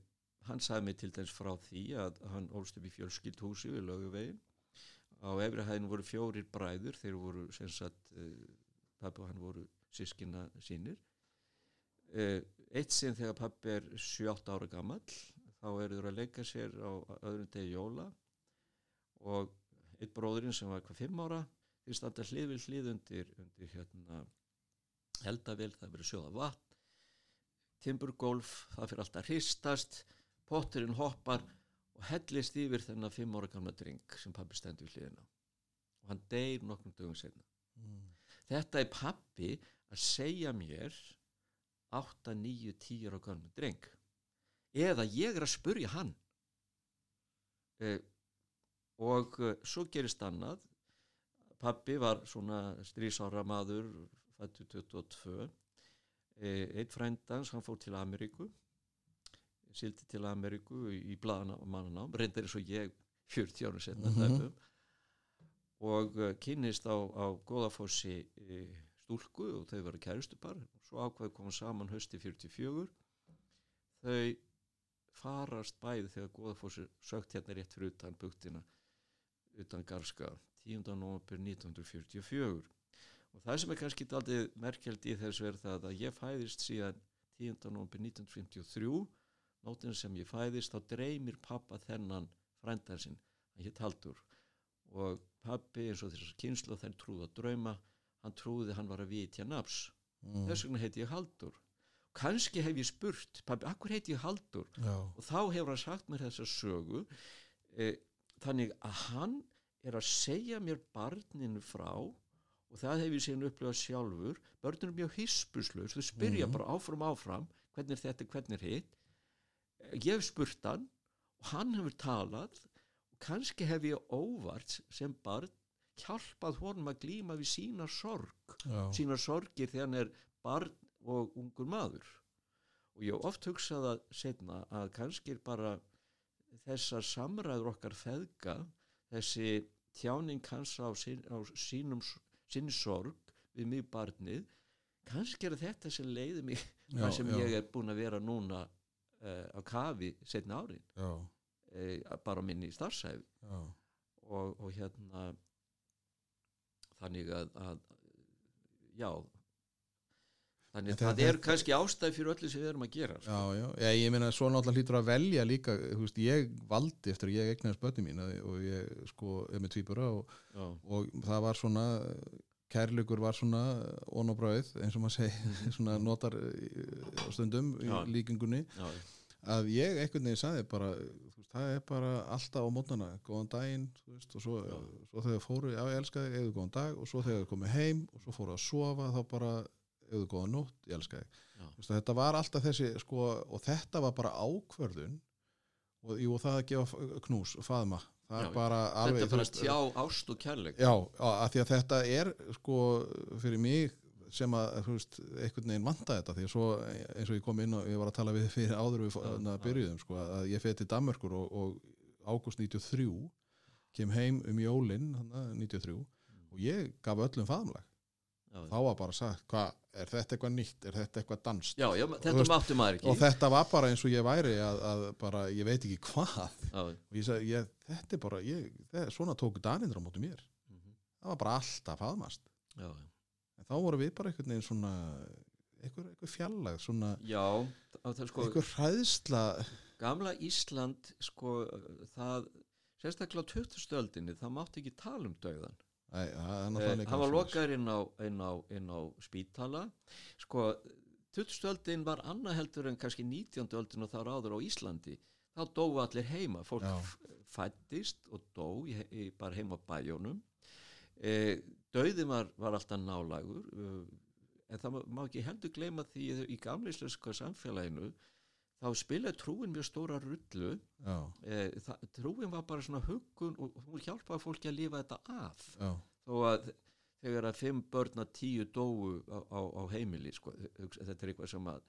hann sagði mig til dæmis frá því að hann ólst upp í fjölskyldhúsi við löguvegin á efri hæðin voru fjórir bræður þeir voru sem sagt uh, pappi og hann voru sískina sínir. Uh, eitt sinn þegar pappi er 7-8 ára gamall þá eru þeir að leika sér á öðrum degi jóla og eitt bróðurinn sem var hvað 5 ára þeir standa hlið við hlið undir, undir hérna eldavél, það er verið sjóða vatn timburgólf, það fyrir alltaf hristast potturinn hoppar og hellist yfir þennan 5 ára gamla dreng sem pappi stendur við hliðina. Og hann deyr nokkrum dögum senna
mm.
þetta er pappi að segja mér 8, 9, 10 ára gamla dreng. Eða ég er að spurja hann. Eh, og eh, svo gerist annað. Pappi var svona strísára maður fættu 22 eh, eitt frændans hann fór til Ameríku sildi til Ameríku í, og mannanám, reyndar eins og ég 40 ára setna mm -hmm. og uh, kynnist á, á Góðafossi uh, stúlku og þau var kærustupar og svo ákvaði koma saman hösti 44 þau farast bæði þegar Góðafossi sögt hérna rétt fyrir utan buktina utan Garska 10. november 1944 og það sem er kannski aldrei merkjald í þessu er það að ég fæðist síðan 10. november 1953 nótinn sem ég fæðist þá dreymir pappa þennan frændansinn, hann hétt Haldur og pappi eins og þessar kynslu þær trúði að drauma. Hann trúði hann var að vitja nafs
Mm.
þess vegna heiti ég Haldur kannski hef ég spurt, pappi, akkur heiti ég Haldur
Já,
og þá hefur hann sagt mér þessa sögu e, þannig að hann er að segja mér barninu frá og það hef ég síðan upplifað sjálfur. Börnur er mjög hispuslaus þau spyrja
Mhm.
bara áfram áfram hvernig er þetta, hvernig er hitt ég hef spurt hann og hann hefur talað. Og kannski hef ég óvart sem barn hjálpað honum að glíma við sína sorg
já,
sína sorgir þegar hann er barn og ungur maður. Og ég oft hugsað að setna að kannski er bara þessar samræður okkar feðga þessi tjáning hans á, sín, á sínum, sín sorg við mig barnið kannski er þetta sem leiði mig það sem
já,
ég er búin að vera núna á kafi setna árin.
Já,
uh, bara minni starfsæfi
já,
og, og hérna þannig að, að já. Þannig að það
þetta-
er kannski ástæð fyrir öllu sem við erum að gera sko.
já, já, já, ég meina svo náttúrulega hlýtur að velja líka, veist, ég valdi eftir að ég egnaðist börni mín og ég sko er með tvíbura og,
já,
og það var svona kærleikur var svona brauð eins og maður segi, svona notar eh, stundum í
Já.
líkingunni.
Já,
að ég einhvern veginn sagði bara, veist, það er bara alltaf á mótnana, góðan daginn veist, og svo, svo þegar fóru, já ég elska þig, eða góðan dag og svo þegar þau komið heim og svo fóru að sofa þá bara, eða góðan nótt, ég elska þig. Þetta var alltaf þessi sko, og þetta var bara ákvörðun og, jú, og það að gefa knús faðma,
Já,
bara alveg,
þetta er bara tjá ást og kærleik.
Já, að því að þetta er sko fyrir mig sem að, þú veist, einhvern veginn vanta þetta því að svo eins og ég kom inn og ég var að tala við fyrir áður við
Já,
ja,
já.
byrjuðum sko, að ég feði til Danmörkur og, og ágúst 93 kem heim um jólin 93 og ég gaf öllum faðumlag
já,
þá var bara sagt, hvað, er þetta eitthvað nýtt? Er þetta eitthvað danst
já, já, þetta
veist,
maður ekki.
og þetta var bara eins og ég væri að, að bara, ég veit ekki hvað.
Já,
og ég sagði, ég, þetta er bara ég, svona tóku danindra á móti mér.
Mhm,
það var bara alltaf faðmast.
Já,
en þá voru við bara einhvern veginn svona einhver, einhver fjallag, svona
já það sko,
einhver hræðsla
gamla Ísland sko, það sérstaklega á 20 stöldinni, það mátti ekki tala um dögðan
Æ, það
Eh, hann var
svoleiðis.
lokaður inn á, inn á, inn á spítala sko, 20. öldin var annað heldur en kannski 19. öldin og þar áður á Íslandi þá dóu allir heima fólk
Já.
f- fæddist og dó bara heima á bæjónum e, döðin var, var alltaf nálagur uh, en það má, má ekki heldur gleyma því í gamleisleska samfélaginu þá spilaði trúin mjög stóra rullu. E, það, trúin var bara svona huggun og hún hjálpaði fólki að lifa þetta af.
Já,
þó að þegar að fimm börn að tíu dóu á, á, á heimili sko, þetta er eitthvað sem að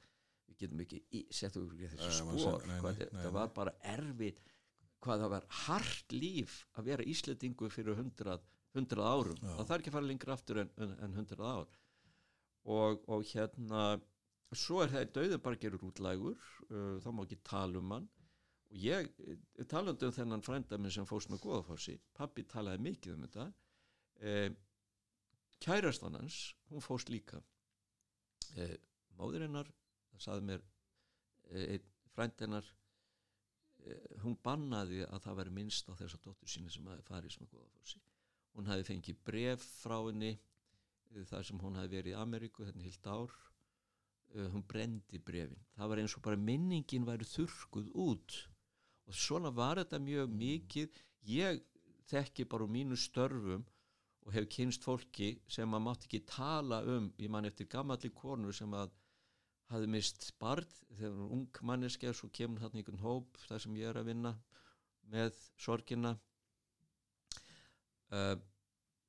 við getum ekki í- okkur í þessu spór þetta var bara erfitt hvað það var hart líf að vera Íslendingu fyrir hundrað, hundrað árum.
Já.
það þarf ekki að fara lengra aftur en, en, en hundrað ár. Og, og hérna svo er það döðum bara gerur útlægur uh, þá má ekki tala um hann. Og ég, eh, talandi um þennan frænda minn sem fórst með góðafossi pappi talaði mikið um þetta. Eh, kærastan hans hún fórst líka. Eh, móður hennar það saði mér eh, einn frænd hennar eh, hún bannaði að það væri minnst á þessa dóttur sína sem hafi farið með góðafossi hún hafi fengið bref frá henni eh, þar sem hún hafi verið í Ameríku þetta heilt ár. Uh, hún brendi brefin það var eins og bara minningin væri þurrkuð út. Og svona var þetta mjög mikið. Ég þekki bara úr mínu störfum og hef kynst fólki sem að mátti ekki tala um ég man eftir gamalli konu sem að hafði mist barn þegar hún var ung manneskja svo kemur þarna einhvern hóp þar sem ég er að vinna með sorgina uh,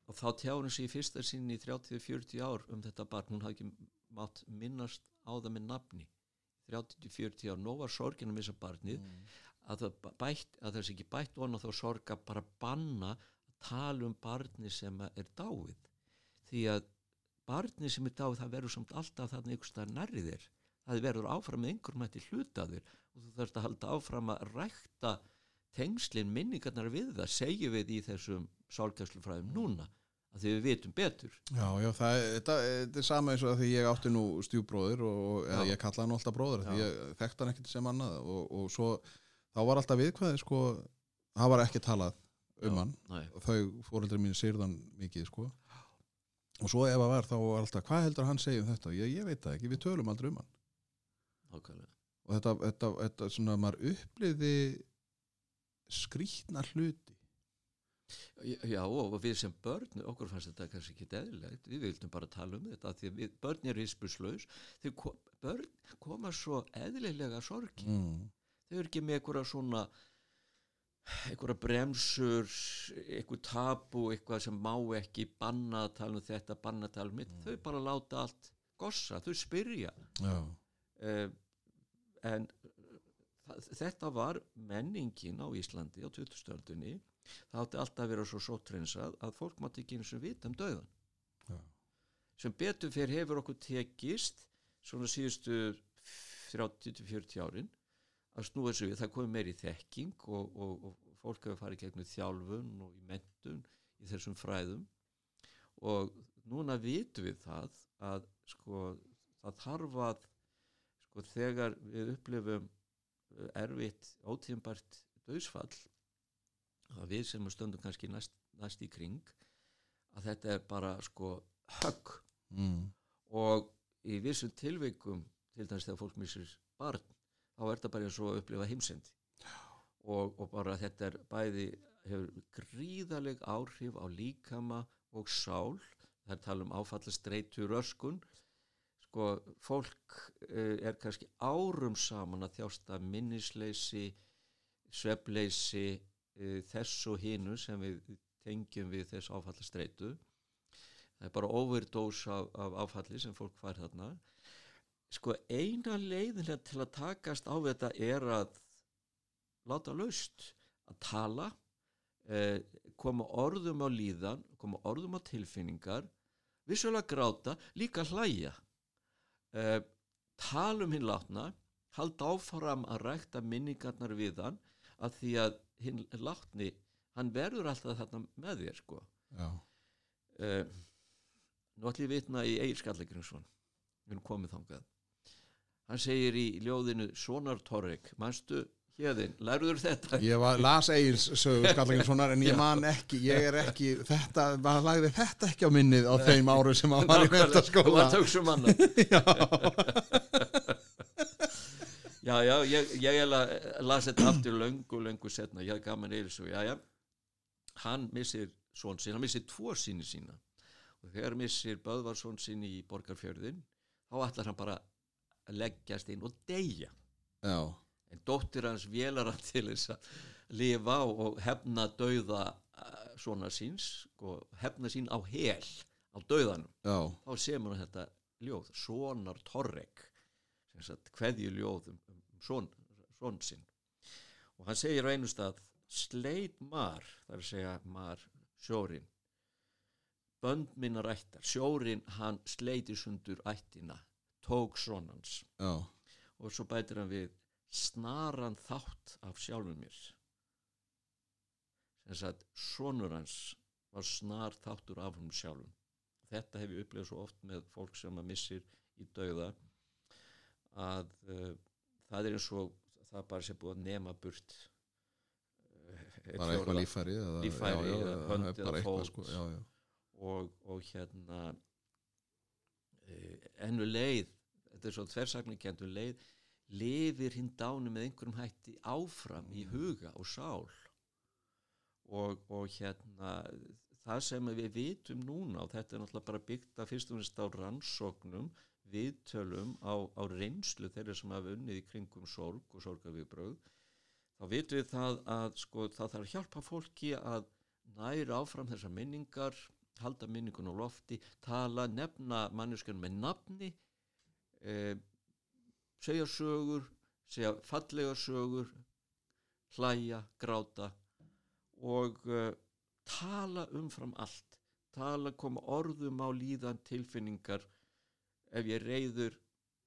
og þá tjáði hún sig í fyrsta sinni í 30-40 ár um þetta barn. Hún hafði ekki mátt minnast á það með nafni. 30-40 ár, nóg var sorgin að missa barnið. Að það, bætt, að það sé ekki bætt vona þá sorga bara banna að tala um barni sem er dáið. Því að barni sem er dáið það verður samt alltaf þarna einhvers staðar nærri þér. Það verður áfram með einhverjum hætti hluta þér. Og þú þarfst að halda áfram að rækta tengslin minningarnar við það segjum við í þessum sálgæslufræðum núna að því við vitum betur.
Já, já það, er- þetta, þetta er sama eins og að því ég átti nú stjúbróðir og, ég kallaði hann alltaf bróður því ég þekkti hann ekkert sem annað og, og svo, þá var alltaf viðkvæði sko, það var ekki talað um
Já.
hann.
Nei,
og þau fóreldri mín sýrðan mikið sko. Og svo ef að var þá var alltaf hvað heldur hann segja um þetta, ég, ég veit það ekki, við tölum aldrei um hann.
Ákvæmlega
og þetta, þetta, þetta svona maður uppliði skrýtna hluti.
Já, og við sem börn, okkur fannst þetta kannski ekki eðlilegt, við vildum bara tala um þetta því að við, börn er hispuslaus, þau ko, börn koma svo eðlilega sorgi,
mm.
þau eru ekki með einhverja svona, einhverja bremsur, einhver tabu, eitthvað sem má ekki banna að tala um þetta, banna að tala um þetta, þau bara láta allt gossa, þau spyrja.
já,
Uh, en þetta var menningin á Íslandi á 20. stöldunni það átti alltaf að vera svo sótrensað að fólk mátti ekki eins og vita um döðan
Já.
sem betur fyrir hefur okkur tekist svona síðustu 30-40 árin að snúa þessu við, það komið meiri þekking og, og, og fólk hefur farið gegnum þjálfun og í mentun í þessum fræðum og núna vitum við það að sko það þarf að sko þegar við upplifum erfitt ótíðanbært döðsfall að við sem stöndum kannski næst, næst í kring að þetta er bara sko högg.
Mm.
og í vissum tilveikum til dæmis þegar fólk missir barn þá er þetta bara eins og að upplifa heimsendi. Og, og bara þetta er bæði hefur gríðaleg áhrif á líkama og sál. Það er tala um áfallastreitu röskun sko fólk uh, er kannski árum saman að þjásta minnisleysi svefleysi uh, þess og hinu sem við tengjum við þess áfallastreitu. Það er bara overdós af, af áfalli sem fólk fær þarna. Sko eina leiðinlega til að takast á þetta er að láta laust að tala eh, koma orðum á líðan koma orðum á tilfinningar vissulega gráta, líka hlæja eh, talum hinn látna halda áfram að rækta minningarnar við hann að því að hinn látni hann verður alltaf þarna með þér sko. Uh, nú ætlum ég vitna í Egil Skallagrinsson við erum komið þangað. Hann segir í ljóðinu Sonar Torrik manstu hérðin, lærður þetta?
Ég var, las Egil's sögu Skallagrinssonar en ég man ekki, ég er ekki þetta, maður lagði þetta ekki á minnið á þeim áru sem hann var í mentaskóla
varst að hugsa um annað
já,
já, já, ég, ég eiginlega las þetta aftur löngu, löngu setna ég hafði gaman eða svo, já, já. Hann missir svon sín, hann missir tvo síni sína. Og þegar missir Böðvarsson sín í Borgarfjörðin þá ætlar hann bara að leggjast inn og deyja.
Já,
en dóttir hans vélar hann til þess að lifa og hefna dauða eh, svona síns og hefna sín á hel á dauðanum.
Já,
þá semur hann þetta ljóð Sonar sagt kveðju ljóð um, um, son, son sinn. Og hann segir á einu stað sleit mar, það er að segja mar sjórin bönd minna rættar, sjórin hann sleiti sundur ættina tók sonans
já,
og svo bætir hann við snaran þátt af sjálfum mér. Sem sagt sonur hans var snar þáttur af hún sjálfum. Þetta hef ég upplegað svo oft með fólk sem að missir í dauða að uh, það er eins og það bara sé búið að nema burt uh,
bara eitthvað líffæri eða,
líffæri
já, já,
eða hönd eða
eitthvað,
fót.
sko, já,
og, og hérna uh, ennu leið þetta er svo tversakningendu leið lifir hinn dánu með einhverjum hætti áfram í huga og sál. Og, og hérna það sem við vitum núna og þetta er náttúrulega bara byggt að fyrst og finnst á rannsóknum viðtölum á, á reynslu þeirra sem hafa unnið í kringum sorg og sorgaviðbröð þá vitum við það að sko, það þarf að hjálpa fólki að næra áfram þessar minningar halda minningun á lofti tala, nefna manneskjörn með nafni eh, segja sögur segja fallega sögur hlæja, gráta og uh, tala umfram allt. Tala, koma orðum á líðan tilfinningar. Ef ég reyður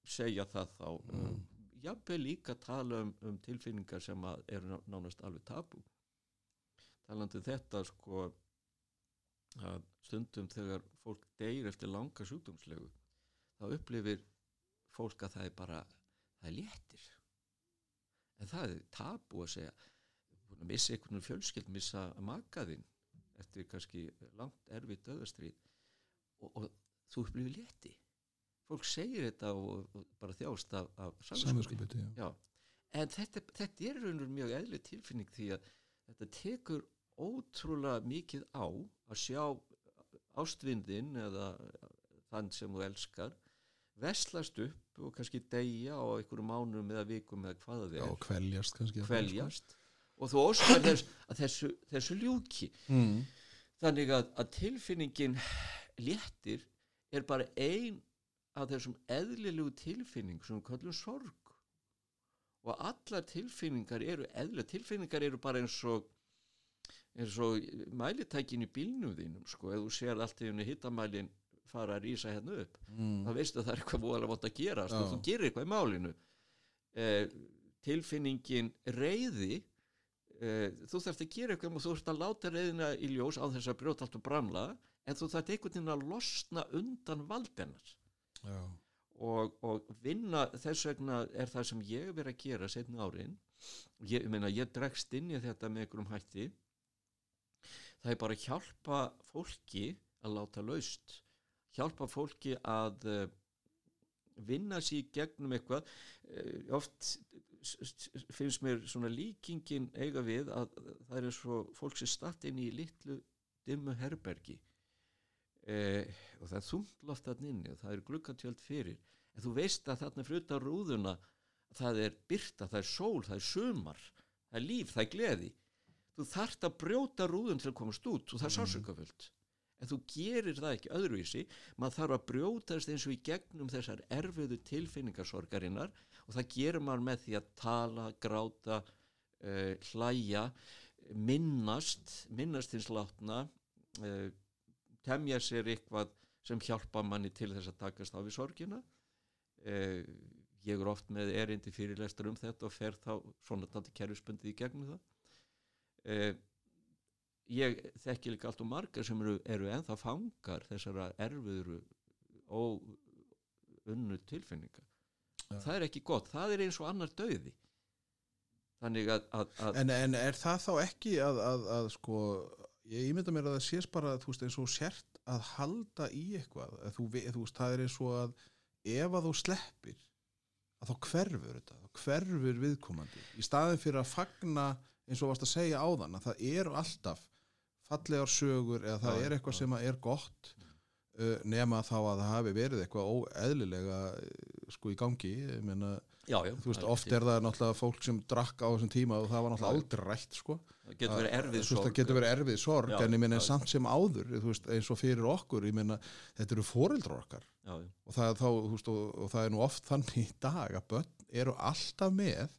segja það þá. Mm. jafnvel líka tala um, um tilfinningar sem eru ná- nánast alveg tabu talandi um þetta sko að stundum þegar fólk deyr eftir langa sjúkdómslegu þá upplifir fólk að það er bara það er léttir. En það er tabu að segja að missa einhvern veginn fjölskyld missa makaðinn eftir kannski langt erfitt döðastrið og, og þú upplifir létti. Fólk segir þetta og, og bara þjást af, af.
Já,
en þetta, þetta er raunur mjög eðli tilfinning því að þetta tekur ótrúlega mikið á að sjá ástvindin eða þann sem þú elskar veslast upp og kannski deyja á einhverjum mánum eða vikum eða hvað það
já,
er,
kveljast kannski
kveljast. og þú óskar þess að þessu, þessu ljúki.
Mm.
þannig að, að tilfinningin léttir er bara ein af þessum eðlilegu tilfinning sem við kallum sorg. Og allar tilfinningar eru eðlilega tilfinningar eru bara eins og eins og mælitækin í bílnum þínum sko, ef þú sér allt í henni hittamælin fara að rísa hérna upp.
Mm.
þá veistu að það er eitthvað voðalega vant að gerast og
Já.
þú gerir eitthvað í málinu. Eh, tilfinningin reyði eh, þú þarft að gera eitthvað og þú þarft að láta reyðina í ljós á þess að brjóta allt og bramla en þú þarft einhvern veginn að losna undan valdennar
já,
og, og vinna þess vegna er það sem ég verið að gera setni árin. Ég, ég meina ég dregst inn í þetta með einhverjum hætti. Það er bara að hjálpa fólki að láta laust hjálpa fólki að uh, vinna sér gegnum eitthvað. Uh, oft finnst mér svona líkingin eiga við að það er eins og fólk sem statt inn í litlu dimmu herbergi. Uh, og það er þungt loft þarna inni og það er glukkatjöld fyrir. En þú veist að þarna fyrir utan rúðuna það er byrta, það er sól, það er sumar það er líf, það er gleði. Þú þarft að brjóta rúðun til að komast út og það er
Mm.
En þú gerir það ekki öðruvísi. Maður þarf að brjótast eins og í gegnum þessar erfiðu tilfinningarsorgarinnar og það gerir maður með því að tala, gráta uh, hlæja minnast minnast hins látna uh, temja sér eitthvað sem hjálpa manni til þess að takast á við sorgina. Uh, ég er oft með erindi fyrirlestur um þetta og fer þá svona tanti kerfisbundið í gegnum það ég þekki líka allt og margar sem eru, eru enþá fangar þessara erfiðuru og unnu tilfinninga. Ja. það er ekki gott, það er eins og annar döði þannig að, að, að
en, en er það þá ekki að, að sko, ég ímynda mér að það sést bara veist, eins og sért að halda í eitthvað. Þú, þú veist, það er eins og að ef að þú sleppir að þá hverfur þetta, þá hverfur viðkomandi. Í staðin fyrir að fagna eins og varst að segja á þann að það eru alltaf fallegar sögur eða það já, er eitthvað já. sem er gott uh, nema þá að það hafi verið eitthvað óeðlilega uh, sko í gangi. Meina,
já,
þú veist, oft er það náttúrulega fólk sem drakk á þessum tíma og það var náttúrulega aldrei rætt sko.
Það getur verið erfið sorg
það getur verið erfið sorg en ég meina samt sem áður veist, eins og fyrir okkur, meina þetta eru fóreldrar okkar. Og það, þá, veist, og, og það er nú oft þannig í dag að börn eru alltaf með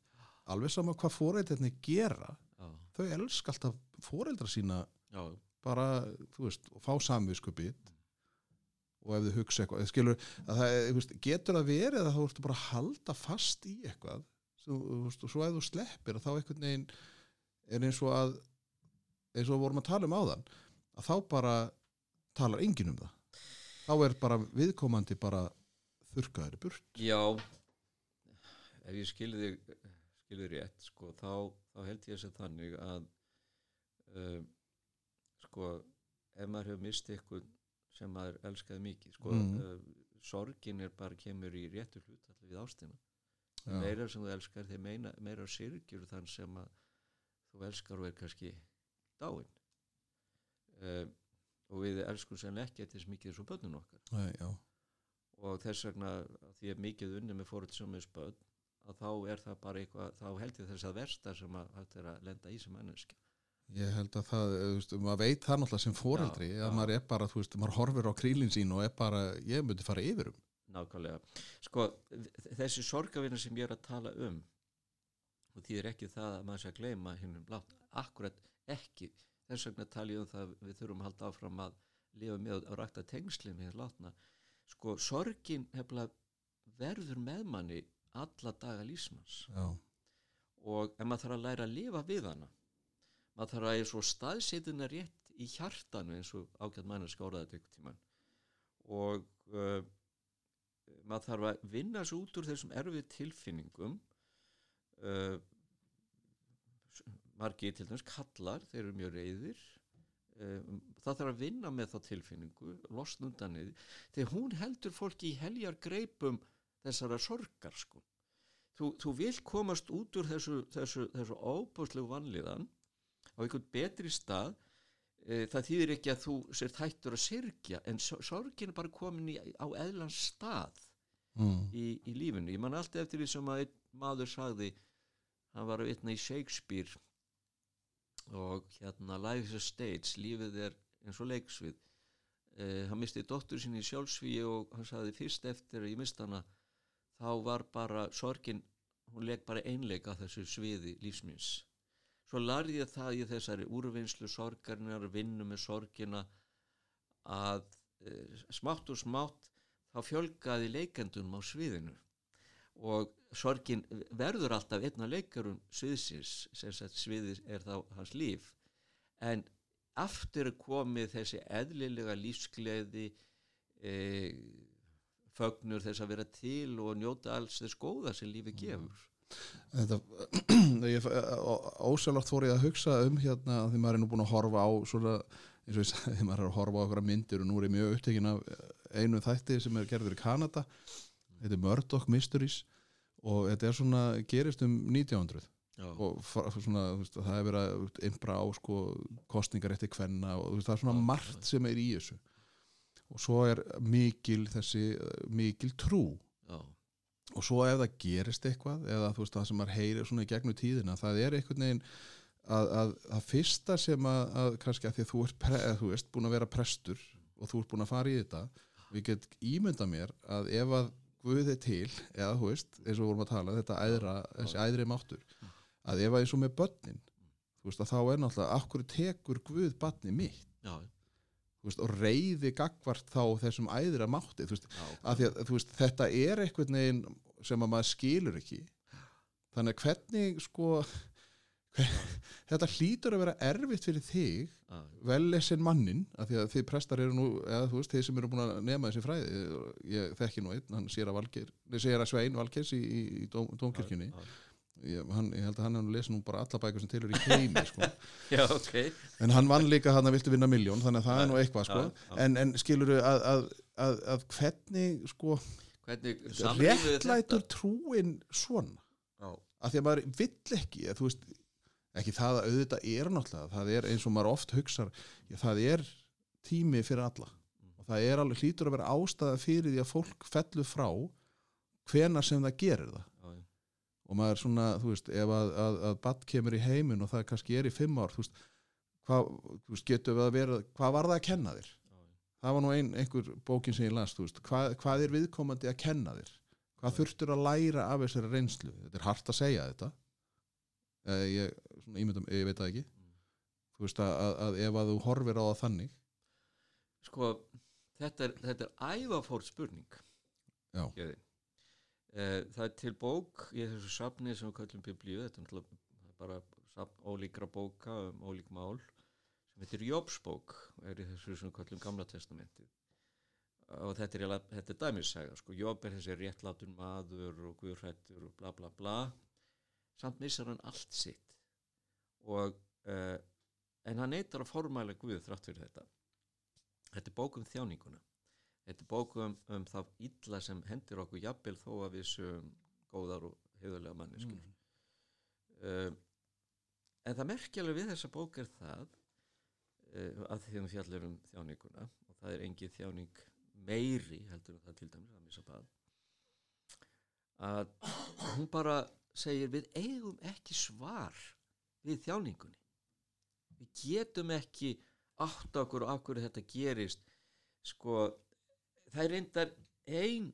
alveg sama hvað fóreldrarnir gera þau elsk alltaf fóreldra sína Já. bara, þú veist, fá samviskupið og ef þið hugsa eitthvað, skilur, það, veist, getur það verið að þú ertu bara að halda fast í eitthvað svo, veist, og svo ef þú sleppir þá eitthvað neginn er eins og að eins og vorum að tala um áðan að þá bara talar engin um það. Þá er bara viðkomandi bara þurkaður í burt.
Já. Ef ég skilði skilði rétt sko, þá, þá held ég að það þannig að um, sko ef maður hefur mistið eitthvað sem maður elskaði mikið sko mm. uh, sorgin er bara kemur í réttu hlut allir við ástina. Ja. meira sem þú elskar þegar meina, meira sirgjur þann sem að þú elskar og er kannski dáin uh, og við elskum sem ekki þess mikið þessu börnun okkar.
Nei,
og þess vegna því að mikið unni með fóröld sem er spöld að þá er það bara eitthvað þá held ég þess að versta sem að hægt er að lenda í sem menneski
Ég held að það, þú veist, maður veit það náttúrulega sem foreldri já, að já. maður er bara, þú veist, maður horfir á krílinn sín og er bara, ég myndi fara yfir um.
Nákvæmlega. Sko, þessi sorgavinna sem ég er að tala um og því er ekki það að maður sé að gleyma hinnum látt, akkurat ekki. Þess vegna tala ég um það við þurfum að halda áfram að lifa með að rækta tengsli með látna. Sko, sorgin hefðið verður með manni alla daga lísmanns
já.
og en maður þarf að læra að lifa við hana maður þarf að eins og staðsetuna rétt í hjartanu eins og ákveðt mannur skáraði þetta ykkur tíman og uh, maður þarf að vinna svo út úr þessum erfið tilfinningum uh, margi til dæmis kallar, þeir eru mjög reyðir uh, það þarf að vinna með þá tilfinningu losnundanið, þegar hún heldur fólki í heljar greipum þessara sorgar sko. Þú, þú vil komast út úr þessu, þessu, þessu óbúslegu vanliðan á einhvern betri stað e, það þýðir ekki að þú sér þættur að sirkja en sorgin er bara komin í, á eðlans stað mm. í, í lífinu, ég man alltaf eftir því sem að einn maður sagði hann var að vitna í Shakespeare og hérna Life is a stage, lífið er eins og leiksvið. E, hann misti dóttur sín í sjálfsvíi og hann sagði fyrst eftir að ég mist hana þá var bara sorgin hún leg bara einleika þessu sviði lífsmins svo larði ég það í þessari úrvinnslu sorgarnar, vinnu með sorgina að e, smátt og smátt þá fjölgaði leikendunum á sviðinu. Og sorgin verður alltaf einna leikarum sviðsins, sem sagt sviðis er þá hans líf. En aftur komið þessi eðlilega lífsgleði e, fögnur þess að vera til og njóta alls þess góða sem lífi gefur
Þetta, ósælart fór ég að hugsa um hérna því maður er nú búin að horfa á svona, eins og ég sagði, því maður er að horfa á okkur myndir og nú er ég mjög upptekinn af einu þætti sem er gerður í Kanada. Þetta er Murdoch Mysteries og þetta er svona, gerist um 1900 Já. og svona, veist, það er verið að einbra á sko, kostningar eftir hvenna og veist, það er svona Já. margt sem er í þessu. Og svo er mikil þessi mikil trú.
Já
og svo ef það gerist eitthvað eða þú veist það sem maður heyrir svona í gegnum tíðina það er einhvern veginn að, að, að fyrsta sem að, að kannski að því að þú ert, pre, þú veist, búin að vera prestur og þú ert búin að fara í þetta við get ímynda mér að ef að Guð er til, eða þú veist eins og vorum að tala, þetta æðra, þessi æðri máttur, að ef að eins og með börnin þú veist að þá er náttúrulega akkur tekur Guð barni mitt?
Já,
þú veist, og reyði gagvart þá þessum æðra mátti veist, að að veist, þetta er einhvern veginn sem að maður skilur ekki. Þannig að hvernig sko þetta hlýtur að vera erfitt fyrir þig vel lesin mannin, af því að þið prestar eru nú, eða veist, þeir sem eru búin að nema þessi fræði, ég þekki nú einn hann sér að Valgeir, sér að Svein Valgeirs í, í, í dóm, dómkirkjunni.
já,
ég, hann, ég held að hann hefur lesið nú bara alla bækur sem til eru í heimi, sko.
Já, ok.
En hann vann líka hann að viltu vinna miljón þannig að það er nú eitthvað, sko.
Já, já.
en, en skilur að, að, að, að hvernig, sko
hvernig
réttlætur trúin svona?
Já,
af því að maður vill ekki að, þú veist, ekki það að auðvitað er náttúrulega, það er eins og maður oft hugsar já, það er tími fyrir alla. Og það er alveg hlýtur að vera ástæða fyrir því að fólk fellur frá hvena sem það gerir það og maður svona, þú veist, ef að, að, að badd kemur í heiminn og það kannski er í fimm ár þú veist, hvað, þú veist, getur við að vera hvað var það að kenna þér? það var nú ein, einhver bókin sem ég las þú veist, hvað, hvað er viðkomandi að kenna þér? Hvað þurftur að læra af þessari reynslu? Þetta er hart að segja þetta. Eh, ég, svona, ímyndum, ég veit það ekki. Þú veist að, að, að ef að þú horfir á það þannig.
Sko þetta er, þetta er ævafórt spurning.
Já,
Geði. Eh, það er til bók í þessu safni sem við kallum biblíu. Þetta er bara safn ólíkra bóka um ólík mál sem heitir Jóbsbók er í þessu sem við kallum gamla testamentið. Og þetta er, þetta er dæmissaga sko. Jób er þessi réttlatun maður og guðrættur og bla bla bla. Samt missar hann allt sitt. Og uh, en hann neytar að formæla Guð þrátt fyrir þetta. Þetta er bók um þjáninguna þetta er bók um, um það illa sem hendir okkur jafnvel þó að við séum góðar og heiðarlega manneskjur.
Mm.
uh, en það merkjulega við þessa bók er það uh, að því um þjáninguna og það er engin þjáning meiri heldur en það til dæmis að missa bað að hún bara segir við eigum ekki svar við þjáningunni. Við getum ekki átt okkur og okkur þetta gerist. Sko það er reyndar ein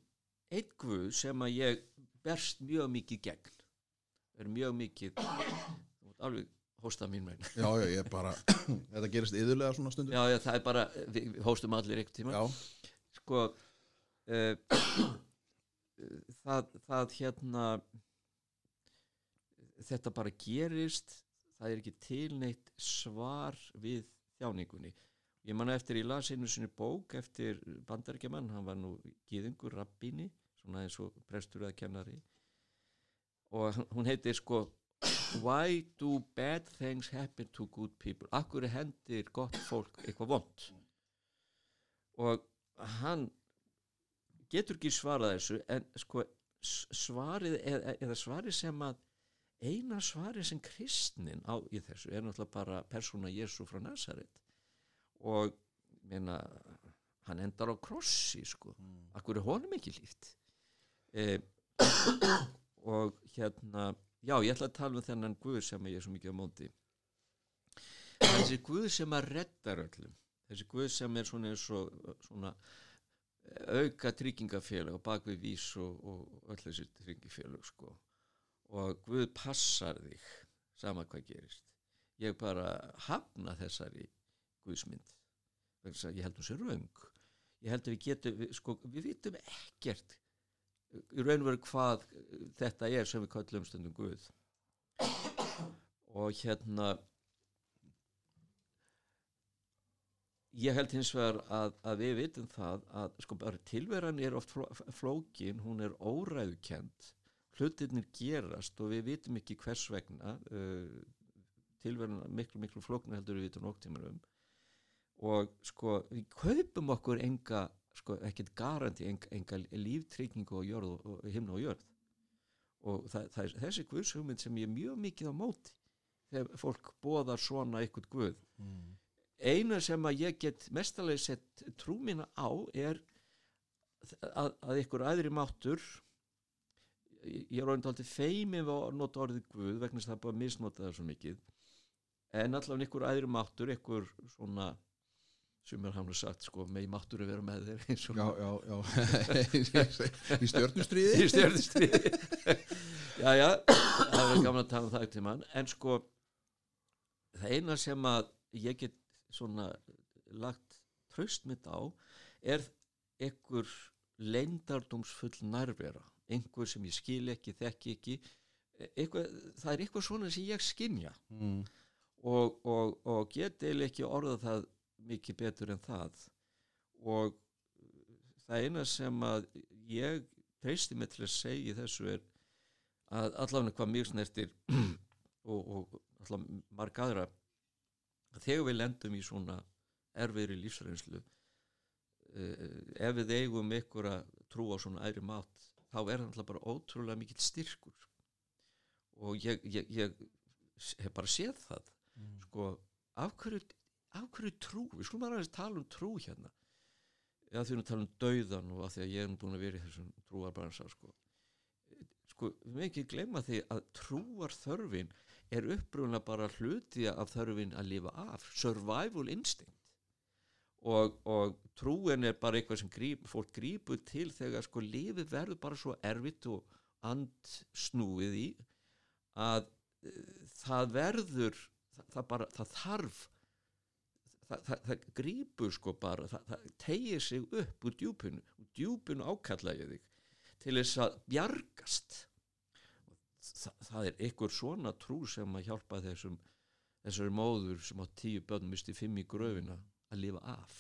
einn guð sem að ég berst mjög mikið gegn. Er mjög mikið alveg hósta mín megin.
Já, já, ég bara þetta gerist yðurlega svona stundu
já, já, það er bara, við, hóstum allir einhvern tíma.
Já,
sko uh, það, það hérna þetta bara gerist það er ekki tilneitt svar við þjáningunni ég man eftir í las einu sinni bók eftir bandarækjaman, hann var nú gýðingur rabbíni, svona eins og prestur eða kennari. Og hún heitir sko Why do bad things happen to good people? Akkur hendir gott fólk eitthvað vond og hann getur ekki svarað þessu en sko svarið eða, eða svarið sem að eina svarið sem kristnin á í þessu er náttúrulega bara persóna Jésu frá Nazaret og meina, hann endar á krossi sko, akkur er honum ekki líft e, og hérna já, ég ætla að tala um þennan Guð sem ég er svo mikið á móti. Þessi Guð sem að reddar öllum þessi Guð sem er svona og svona auka tryggingafélag og bakvið vís og, og öll þessi tryggingafélag sko. Og Guð passar þig sama hvað gerist. Ég bara hafna þessari Guðsmynd. Ég held hún sér raung ég held að við getum, við, sko, við vitum ekkert í raun og veru hvað þetta er sem við kallum stundum Guð. Og hérna ég held hins vegar að, að við vitum það að sko bara tilveran er oft fló- flókin, hún er óræðukend hlutirnir gerast og við vitum ekki hvers vegna uh, tilveran er miklu miklu flóknar heldur við vitum nokktímur um og sko við kaupum okkur enga sko ekkert garanti, enga, enga líftryggingu á jörð og, og himna og jörð. Og það, það er þessi guðshugmynd sem ég er mjög mikið á móti þegar fólk boðar svona eitthvað guð. Eina sem að ég get mestalega sett trú mína á er að, að ykkur aðri máttur ég er orðin aldrei feimin við að nota orðið Guð vegna þess að það er búið að misnota það svo mikið en allavega einhver aðri máttur einhver svona sem er hann sagt sko megi máttur að vera með þér eins og
Já, já, já. Í stjörnustriði
í stjörnustriði já, já, það er gaman að tala um það til mann, en sko það eina sem að ég get svona lagt tröst mitt á er einhver leindardómsfull nærvera. Einhver sem ég skil ekki, þekki ekki. Eitthvað, það er eitthvað svona sem ég skinja
mm.
og, og, og get eiginlega ekki orðað það mikið betur en það. Og það eina sem að ég treysti mig til að segja þessu er að allavega hvað mjög snertir og, og allavega marg aðra að þegar við lendum í svona erfiðri lífsreynslu uh, ef við eigum ykkur að trú á svona æri mátt þá er það alltaf bara ótrúlega mikill styrkur. Og ég, ég, ég hef bara séð það.
Mm.
sko, af hverju, af hverju trú? Við skulum bara aðeins tala um trú hérna. Eða því að tala um dauðan og að því að ég er búin að vera í þessum trúarbransa sko, sko við með ekki glemma því að trúar þörfin er upprúna bara hluti af þörfin að lifa af survival instinct. Og, og trúin er bara eitthvað sem gríp, fólk grípur til þegar sko lifið verður bara svo erfitt og andsnúið í að uh, það verður það, það bara, það þarf það, það, það grípur sko bara það, það tegir sig upp úr djúpinu úr djúpinu ákalla ég þig til þess að bjargast. Þa, það er einhver svona trú sem að hjálpa þessum þessari móður sem á tíu börnum misti fimm í gröfina að lifa af.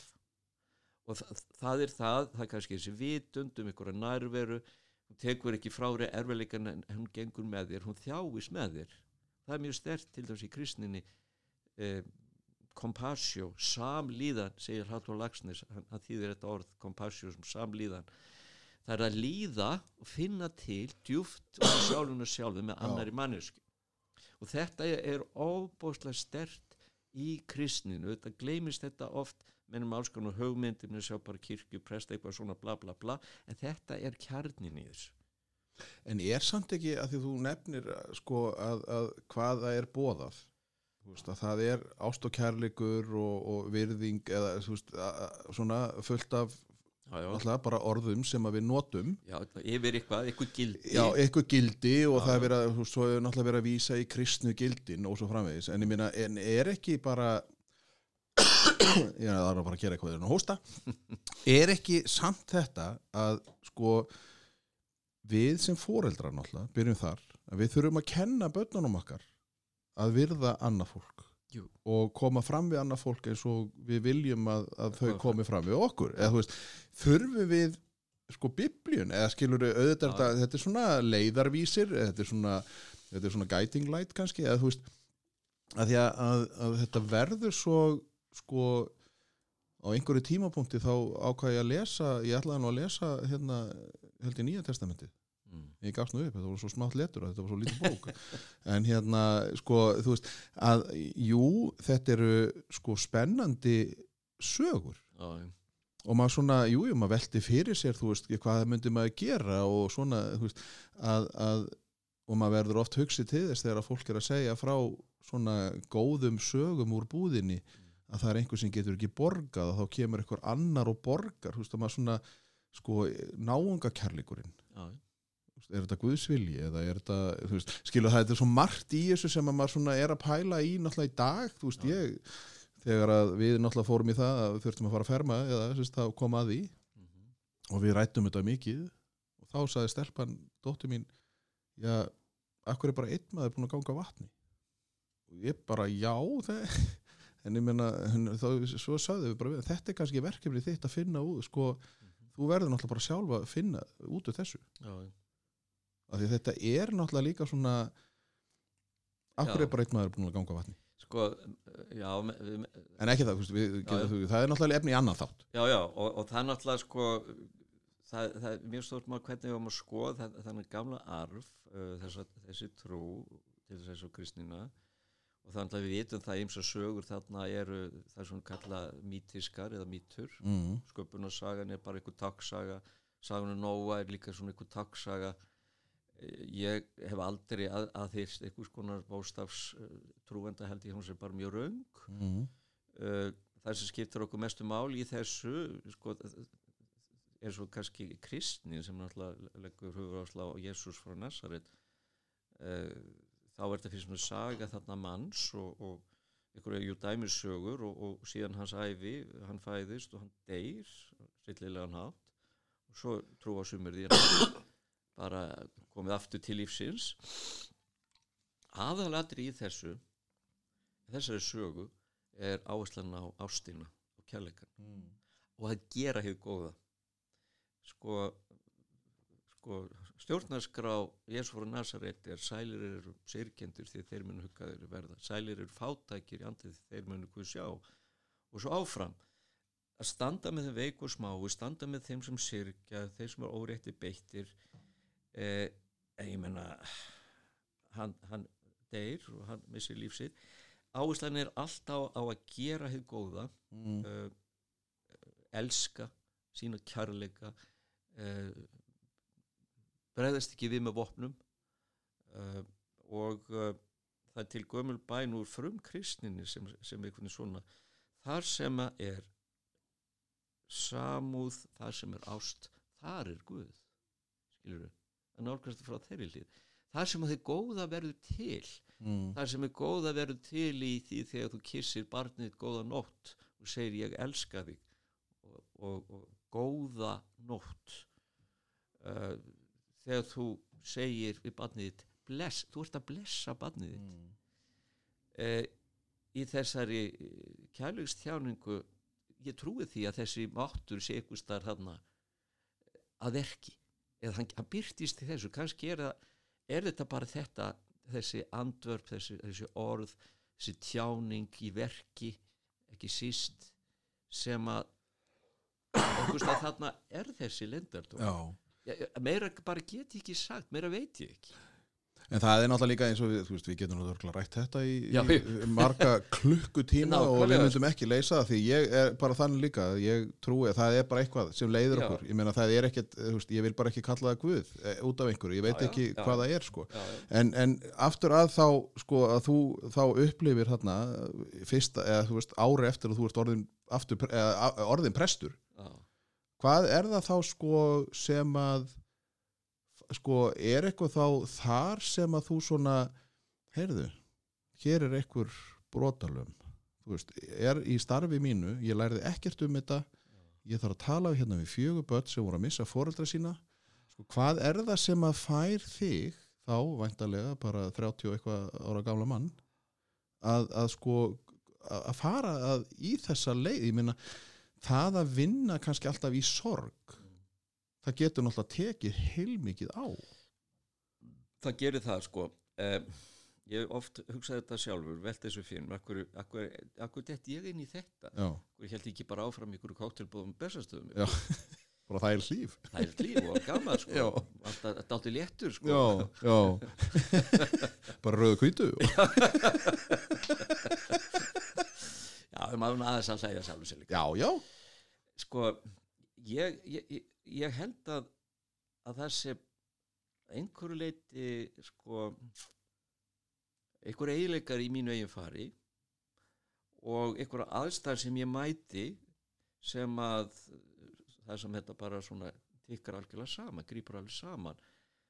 Og það, það er það það er kannski þessi vitund um einhverja nærveru hún tekur ekki frári erfileikan en hún gengur með þér, hún þjáist með þér. Það er mjög stert til þess í kristninni eh, compassio, samlíðan segir Haldur Lagsnes, hann, þýðir þetta orð compassio sem samlíðan. Það er að líða og finna til djúft og sjálfun og sjálfu með annari mannesku og þetta er, óbúslega stert í kristninu, þetta gleymist þetta oft mennum alls konar hugmyndir með sjá bara kirkju, presta eitthvað svona bla bla bla. En þetta er kjarnin í þessu.
En er samt ekki að því þú nefnir sko að, að hvað það er bóðað veist að það er ást og kærleikur og, og virðing eða veist svona fullt af
já, já,
alltaf bara orðum sem við notum.
Já, yfir eitthvað, eitthvað gildi.
Já, eitthvað gildi og það er verið að, þú svo er náttúrulega verið að vísa í kristnu gildin og svo framvegis, en ég meina, en er ekki bara ég er að bara að gera eitthvað en að hósta. Er ekki samt þetta að sko við sem foreldrar náttúrulega, byrjum þar við þurfum að kenna börnunum okkar að virða annað fólk
Jú.
og koma fram við annað fólk eins og við viljum að, að þau komi fram við okkur eða þú veist, þurfum við sko biblíun, eða skilur auðvitað
Já.
þetta, er svona leiðarvísir þetta er svona, þetta er svona guiding light kannski, eða þú veist að að, að, að þetta verður svo sko á einhverju tímapunkti þá ákvað ég að lesa ég ætlaði nú að lesa hérna held í nýja testamentið
mm.
ég gafst nú upp, þetta var svo smátt letur þetta var svo lítið bók en hérna, sko, þú veist að, jú, þetta eru sko spennandi sögur
já, já.
og maður svona, jú, jú, maður velti fyrir sér þú veist, hvað myndi maður gera og svona, þú veist, að, að og maður verður oft hugsið til þess þegar að fólk er að segja frá svona góðum sögum úr búðinni að það er einhver sem getur ekki borgað og þá kemur einhver annar og borgar þú veist, að maður svona, sko, náungakærleikurinn
já, já.
Veist, er þetta guðsvilji eða er þetta, þú veist, skilur það er svo margt í þessu sem að maður er að pæla í náttúrulega í dag, þú veist,
Já.
ég þegar að við náttúrulega fórum í það að við þurftum að fara að ferma eða þess að koma að því
Mhm.
og við rættum þetta mikið og þá saði stelpan, dóttir mín já, akkur er bara einn maður búin að ganga vatni og ég bara, já það, en ég meina hún- þá, svo sagði við bara við, þetta er kannski verkefni þitt að finna út, sko þú verður náttúrulega bara sjálfa að finna út úr þessu
já, já.
Af því að þetta er náttúrulega líka svona akkur
Já.
er bara einn maður búin að ganga á vatni
sko, já, me- við,
en ekki það, við,
Já,
já,
já.
það er náttúrulega efni í annan þátt
já, já, og, og það er náttúrulega sko það, það er mjög stórt mál hvernig við varum að skoða þannig gamla arf uh, þessa, þessi trú til þess að kristnina og þannig að við vitum það eins og sögur þarna eru það svona kalla mítiskar eða mítur
mm.
sköpunarsagan er bara einhver takksaga sagan um Nóa er líka svona einhver takksaga ég hef aldrei að, aðhyrst einhvers konar bóstafs uh, trúenda held ég hún sem bara mjög raung
mm.
uh, það sem skiptir okkur mestu mál í þessu sko, er svo kannski kristnin sem náttúrulega leggur hugur ásla á Jésús frá Nazaret þá er þetta fyrir svona saga þarna manns og, og einhverja jú dæmissögur og, og síðan hans æfi, hann fæðist og hann deyr, sillilegan hátt og svo trúa sumir því að hann bara komið aftur til lífsins. Aðalatri í þessu þessari sögu er áherslan á ástina og kærleikan
Mm.
og að gera hefur góða. Sko, sko stjórnarskrá Jésu frá Nazaret er sælir eru sirkjendur því þeir munu huggaður verða. Sælir eru fátækir í andið því þeir munu hvað sjá. Og svo áfram að standa með þeim veik og smáu standa með þeim sem sirkja þeir sem er órétti beittir eh, ég menna hann, hann deyr og hann missir lífsitt áherslan er alltaf á að gera hefur góða
Mm.
uh, elska sína kærleika uh, bregðast ekki við með vopnum uh, og það er til gömul bæn úr frum kristninni sem, sem einhvern veginn svona. Þar sem að er samúð, þar sem er ást þar er Guð skilur við, að nálgast frá þeirri hlið. Þar sem að þið góða verður til
Mm.
það sem er góða verður til í því þegar þú kissir barnið góða nótt og segir ég elska þig. Og, og, og góða nótt. Uh, þegar þú segir við barnið þitt bless, þú ert að blessa barnið þitt.
Mm.
uh, í þessari kærleikstjáningu ég trúi því að þessi máttur sé eitthvað starf þarna að verki eða hann, hann byrtist í þessu kannski er, það, er þetta bara þetta þessi andvörp, þessi, þessi orð þessi tjáning í verki ekki síst sem að þarna er þessi lindardóm meira bara get ég ekki sagt, meira veit ég ekki
en það er náttúrulega líka eins og við, þú veist, við getum náttúrulega rætt þetta í,
Já,
í marga klukkutíma og við myndum ekki leysa það því ég er bara þannig líka að ég trúi að það er bara eitthvað sem leiðir
Já.
okkur. Ég meina það er ekkert, þú veist, ég vil bara ekki kalla það Guð e, út af einhverju, ég veit
Já,
ekki hvað það er sko. En, en aftur að þá sko að þú þá upplifir þarna fyrsta, eða þú veist, ári eftir að þú ert orðin, aftur, eða, orðin prestur.
Já.
hvað er það þá sko sem að sko er eitthvað þá þar sem að þú svona heyrðu, hér er einhver brotalum þú veist, er í starfi mínu ég lærði ekkert um þetta ég þarf að tala hérna við fjögur börn sem voru að missa foreldra sína. Sko, hvað er það sem að fær þig þá væntalega bara 30 og eitthvað ára gamla mann að, að sko að fara að í þessa leið? Ég minna það að vinna kannski alltaf í sorg það getur náttúrulega tekið heilmikið á.
Það gerir það sko. Eh, ég oft hugsaði þetta sjálfur velt þessu fyrir mér, akkur, akkur, akkur dett ég inn í þetta?
Já,
og ég held ekki bara áfram ykkur káttilbóðum bestastöðum
bara það er líf.
Það er líf og gaman sko. Alltaf þetta átti léttur sko.
Já, já. Bara rauðu kvítu
já. Maður aðeins að hlæja sjálfur sér líka.
Já, já,
sko ég, ég, ég, ég held að að sé einhverju leiti sko einhverju eiginleikar í mínu eigin fari og einhverja aðstæðar sem ég mæti sem að það sem þetta bara svona tikkar algjörlega saman, grýpur alveg saman.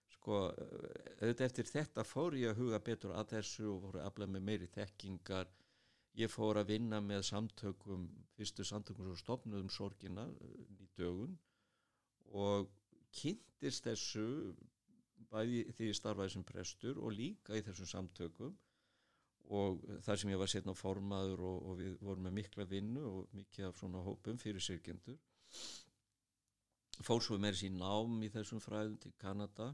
Sko, auðvitað eftir þetta fór ég að huga betur að þessu og fór að afla með meiri þekkingar. Ég fór að vinna með samtökum fyrstu samtökum sem stopnuðum sorgina eh, í dögun og kynntist þessu bæði því ég starfaði sem prestur og líka í þessum samtökum og þar sem ég var setna formaður og, og við vorum með mikla vinnu og mikið af svona hópum fyrir sirkjendur fór svo með þessi nám í þessum fræðum til Kanada.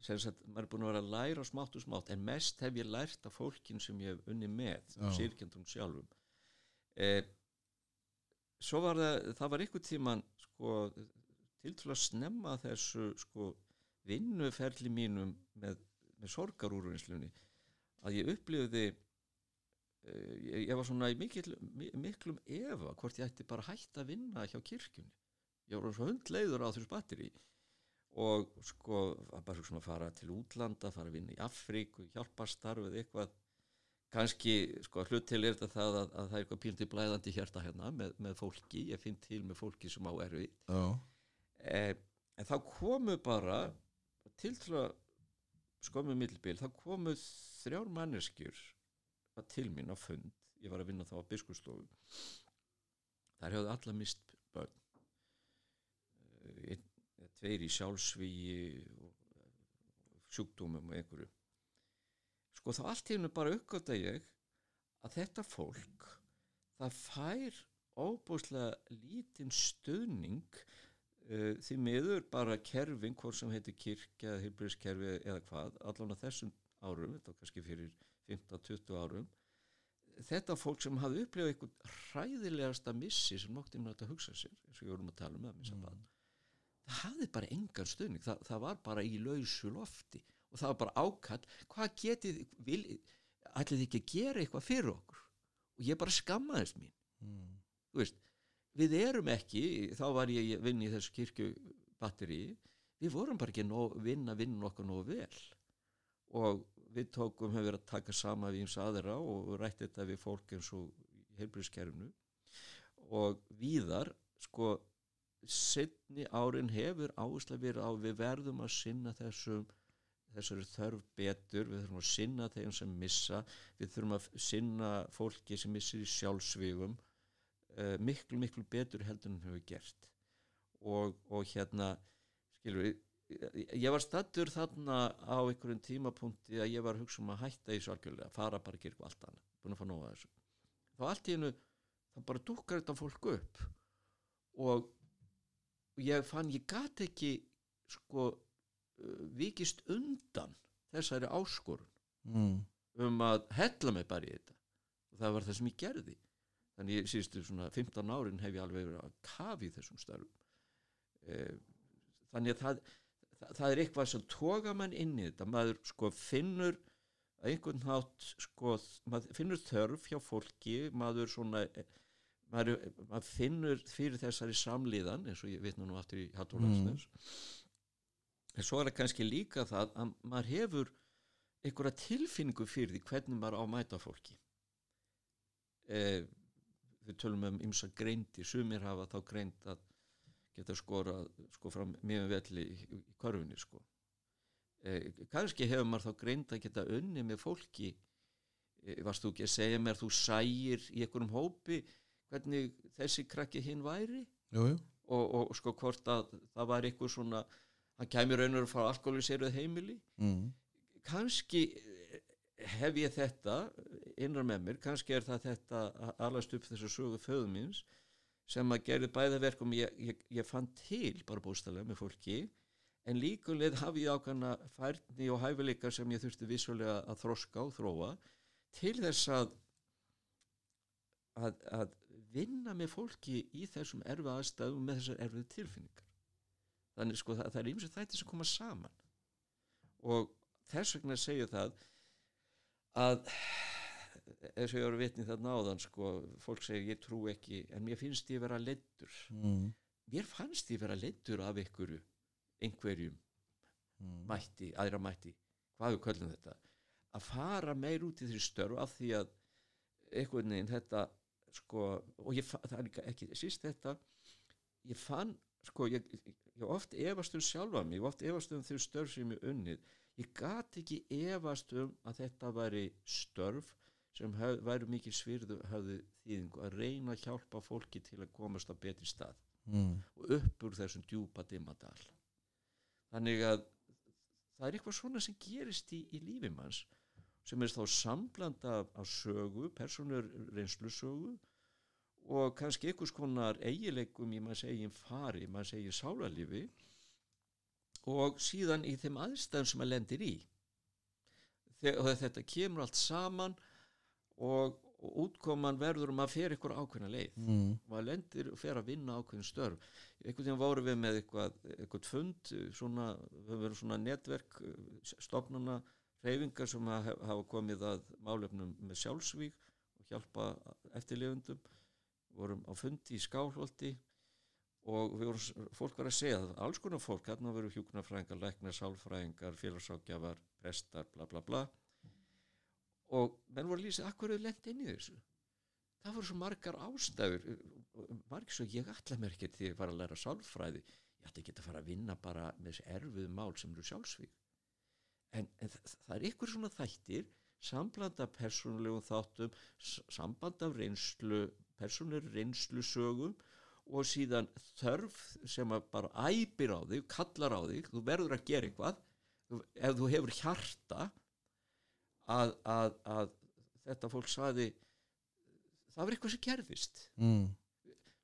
Sem sagt, maður er búin að vera að læra smátt og smátt en mest hef ég lært af fólkin sem ég hef unni með,
Já.
sirkjendum sjálfum. Eh, svo var það það var einhver tíman sko, til til að snemma þessu sko, vinnuferli mínum með, með sorgarúrvinnslunni að ég upplifði eh, ég, ég var svona í mikil, mi- miklum efa hvort ég ætti bara hægt að vinna hjá kirkjunni. Ég var svo hundleiður á þessu batteri og sko að bara svona fara til útlanda fara að vinna í Afríku, hjálpastarfið eitthvað. Kannski sko hlut til er þetta það að, að það er eitthvað píldi blæðandi hjarta hérna með, með fólki, ég finn til með fólki sem á erfi eh, en þá komu bara til til að skomu middelbil, þá komu þrjár manneskjur til mín á fund, ég var að vinna þá á biskustofu þar hefði alla mist börn. Einn, tveir í sjálfsvíi og sjúkdómum og einhverju. Sko þá allt í hennu bara uppgötta ég að þetta fólk það fær óbúslega lítinn stöðning uh, því miður bara kerfin hvort sem heitir kirkja eða hilbríðskerfi eða hvað allan á þessum árum, þetta var kannski fyrir 15-20 árum þetta fólk sem hafði upplifað einhvern hræðilegasta missi sem noktið með þetta hugsa sér eins og ég vorum að tala um það mm. það hafði bara engan stöðning það, það var bara í lausu lofti og það var bara ákall hvað getið ætlið þið ekki að gera eitthvað fyrir okkur og ég bara skammaðist mín mm. veist, við erum ekki þá var ég vinn í þessu kirkjubatteri við vorum bara ekki nóg, vinna vinna okkur nógu vel. Og við tókum hefur verið að taka sama við eins aðra og rætti þetta við fólk eins og heilbríðskerfnu og víðar sko setni árin hefur áherslega verið á við verðum að sinna þessum þessari þörf betur, við þurfum að sinna þeim sem missa, við þurfum að sinna fólki sem missir í sjálfsvígum uh, miklu, miklu betur heldur en hefur gert. Og, og hérna skilur við ég var stattur þarna á einhverjum tímapunkti að ég var hugsa um að hætta í svalgjörlega, fara bara að gera eitthvað allt annað búin að fá nóga þessu. Þá allt í hennu, þá bara dúkar þetta fólk upp. Og ég fann, ég gati ekki sko vikist undan þessari áskorun mm. um að hella mig bara í þetta. Og það var það sem ég gerði þannig ég síðustu svona 15 árin hef ég alveg verið að kafi þessum starfum e, þannig að það, það, það er eitthvað sem toga mann inn í þetta. Maður sko finnur að einhvern nátt sko maður finnur þörf hjá fólki maður svona maður, maður finnur fyrir þessari samlíðan eins og ég vitna nú aftur í Hattólandsnöðs mm. En svo er það kannski líka það að maður hefur einhverja tilfinningu fyrir því hvernig maður á að mæta fólki. Eh, við tölum um ymsa greindi, sumir hafa þá greind að geta skora sko fram mjög velli í, í, korfunni sko eh, kannski hefur maður þá greind að geta unni með fólki eh, varst þú ekki að segja mér þú sægir í einhverjum hópi hvernig þessi krakki hinn væri
jú, jú.
Og, og sko hvort að það var einhver svona hann kemur raun og frá alkoholiseruð heimili mm. kannski hef ég þetta innan með mér, kannski er það þetta alast upp þessu sögu föðum míns sem að gerði bæðaverkum ég, ég, ég fann til bara bústalega með fólki en líkuleg hafi ég ákvæmna færni og hæfileika sem ég þurfti vissulega að þroska og þróa til þess að, að, að vinna með fólki í þessum erfi aðstæðum með þessar erfið tilfinningar. Þannig sko það, það er ymsið þætti sem koma saman. Og þess vegna segja það að eins og ég voru vitnið þarna áðan sko, fólk segir ég trú ekki en mér finnst ég vera leittur mm. mér fannst ég vera leittur af einhverju einhverjum mm. mætti, aðra mætti hvað við köllum þetta að fara meir út í þessi störf af því að einhvern veginn þetta sko, og ég, er ekki síst þetta ég fann sko ég, ég oft efast um sjálfa mig, ég oft efast um þau störf sem ég unnið, ég gati ekki efast um að þetta væri störf sem hef, væri mikið svirðu hafði þýðingu að reyna að hjálpa fólki til að komast á betri stað mm. og upp úr þessum djúpa dimmadal þannig að það er eitthvað svona sem gerist í, í lífimanns sem er þá samblanda af sögu, personur reynslu sögu og kannski einhvers konar eigileikum í maður segið fari, maður segið sálarlifi og síðan í þeim aðstæðum sem maður lendir í. Þegar þetta kemur allt saman og, og útkoman verður um að fyrir ykkur ákveðna leið. Mm. og maður lendir og fer að vinna ákveðin störf. Einhvern veginn voru við með eitthvað, eitthvað fund svona, við verðum svona netverk stofnana reyfingar sem hafa komið að málefnum með sjálfsvík og hjálpa eftirlefundum vorum á fundi í Skálholti og við vorum, fólk var að segja það, alls konar fólk, hérna veru hjúknarfræðingar, læknar, sálfræðingar, félagsákjafar, prestar, bla bla bla. Og menn voru að lýsa, akkur er lent inn í þessu? Það voru svo margar ástæður margir svo ég ætla mér ekki til að fara að læra sálfræði. Ég ætla ekki að fara að vinna bara með þessi erfið mál sem eru sjálfsvík en, en það, það er ykkur svona þættir sambland af persónulegum þáttum samband af reynslu persónuleg reynslu sögum og síðan þörf sem bara æpir á þig, kallar á þig þú verður að gera eitthvað ef þú hefur hjarta að, að, að þetta fólk saði það var eitthvað sem gerðist.
Mm.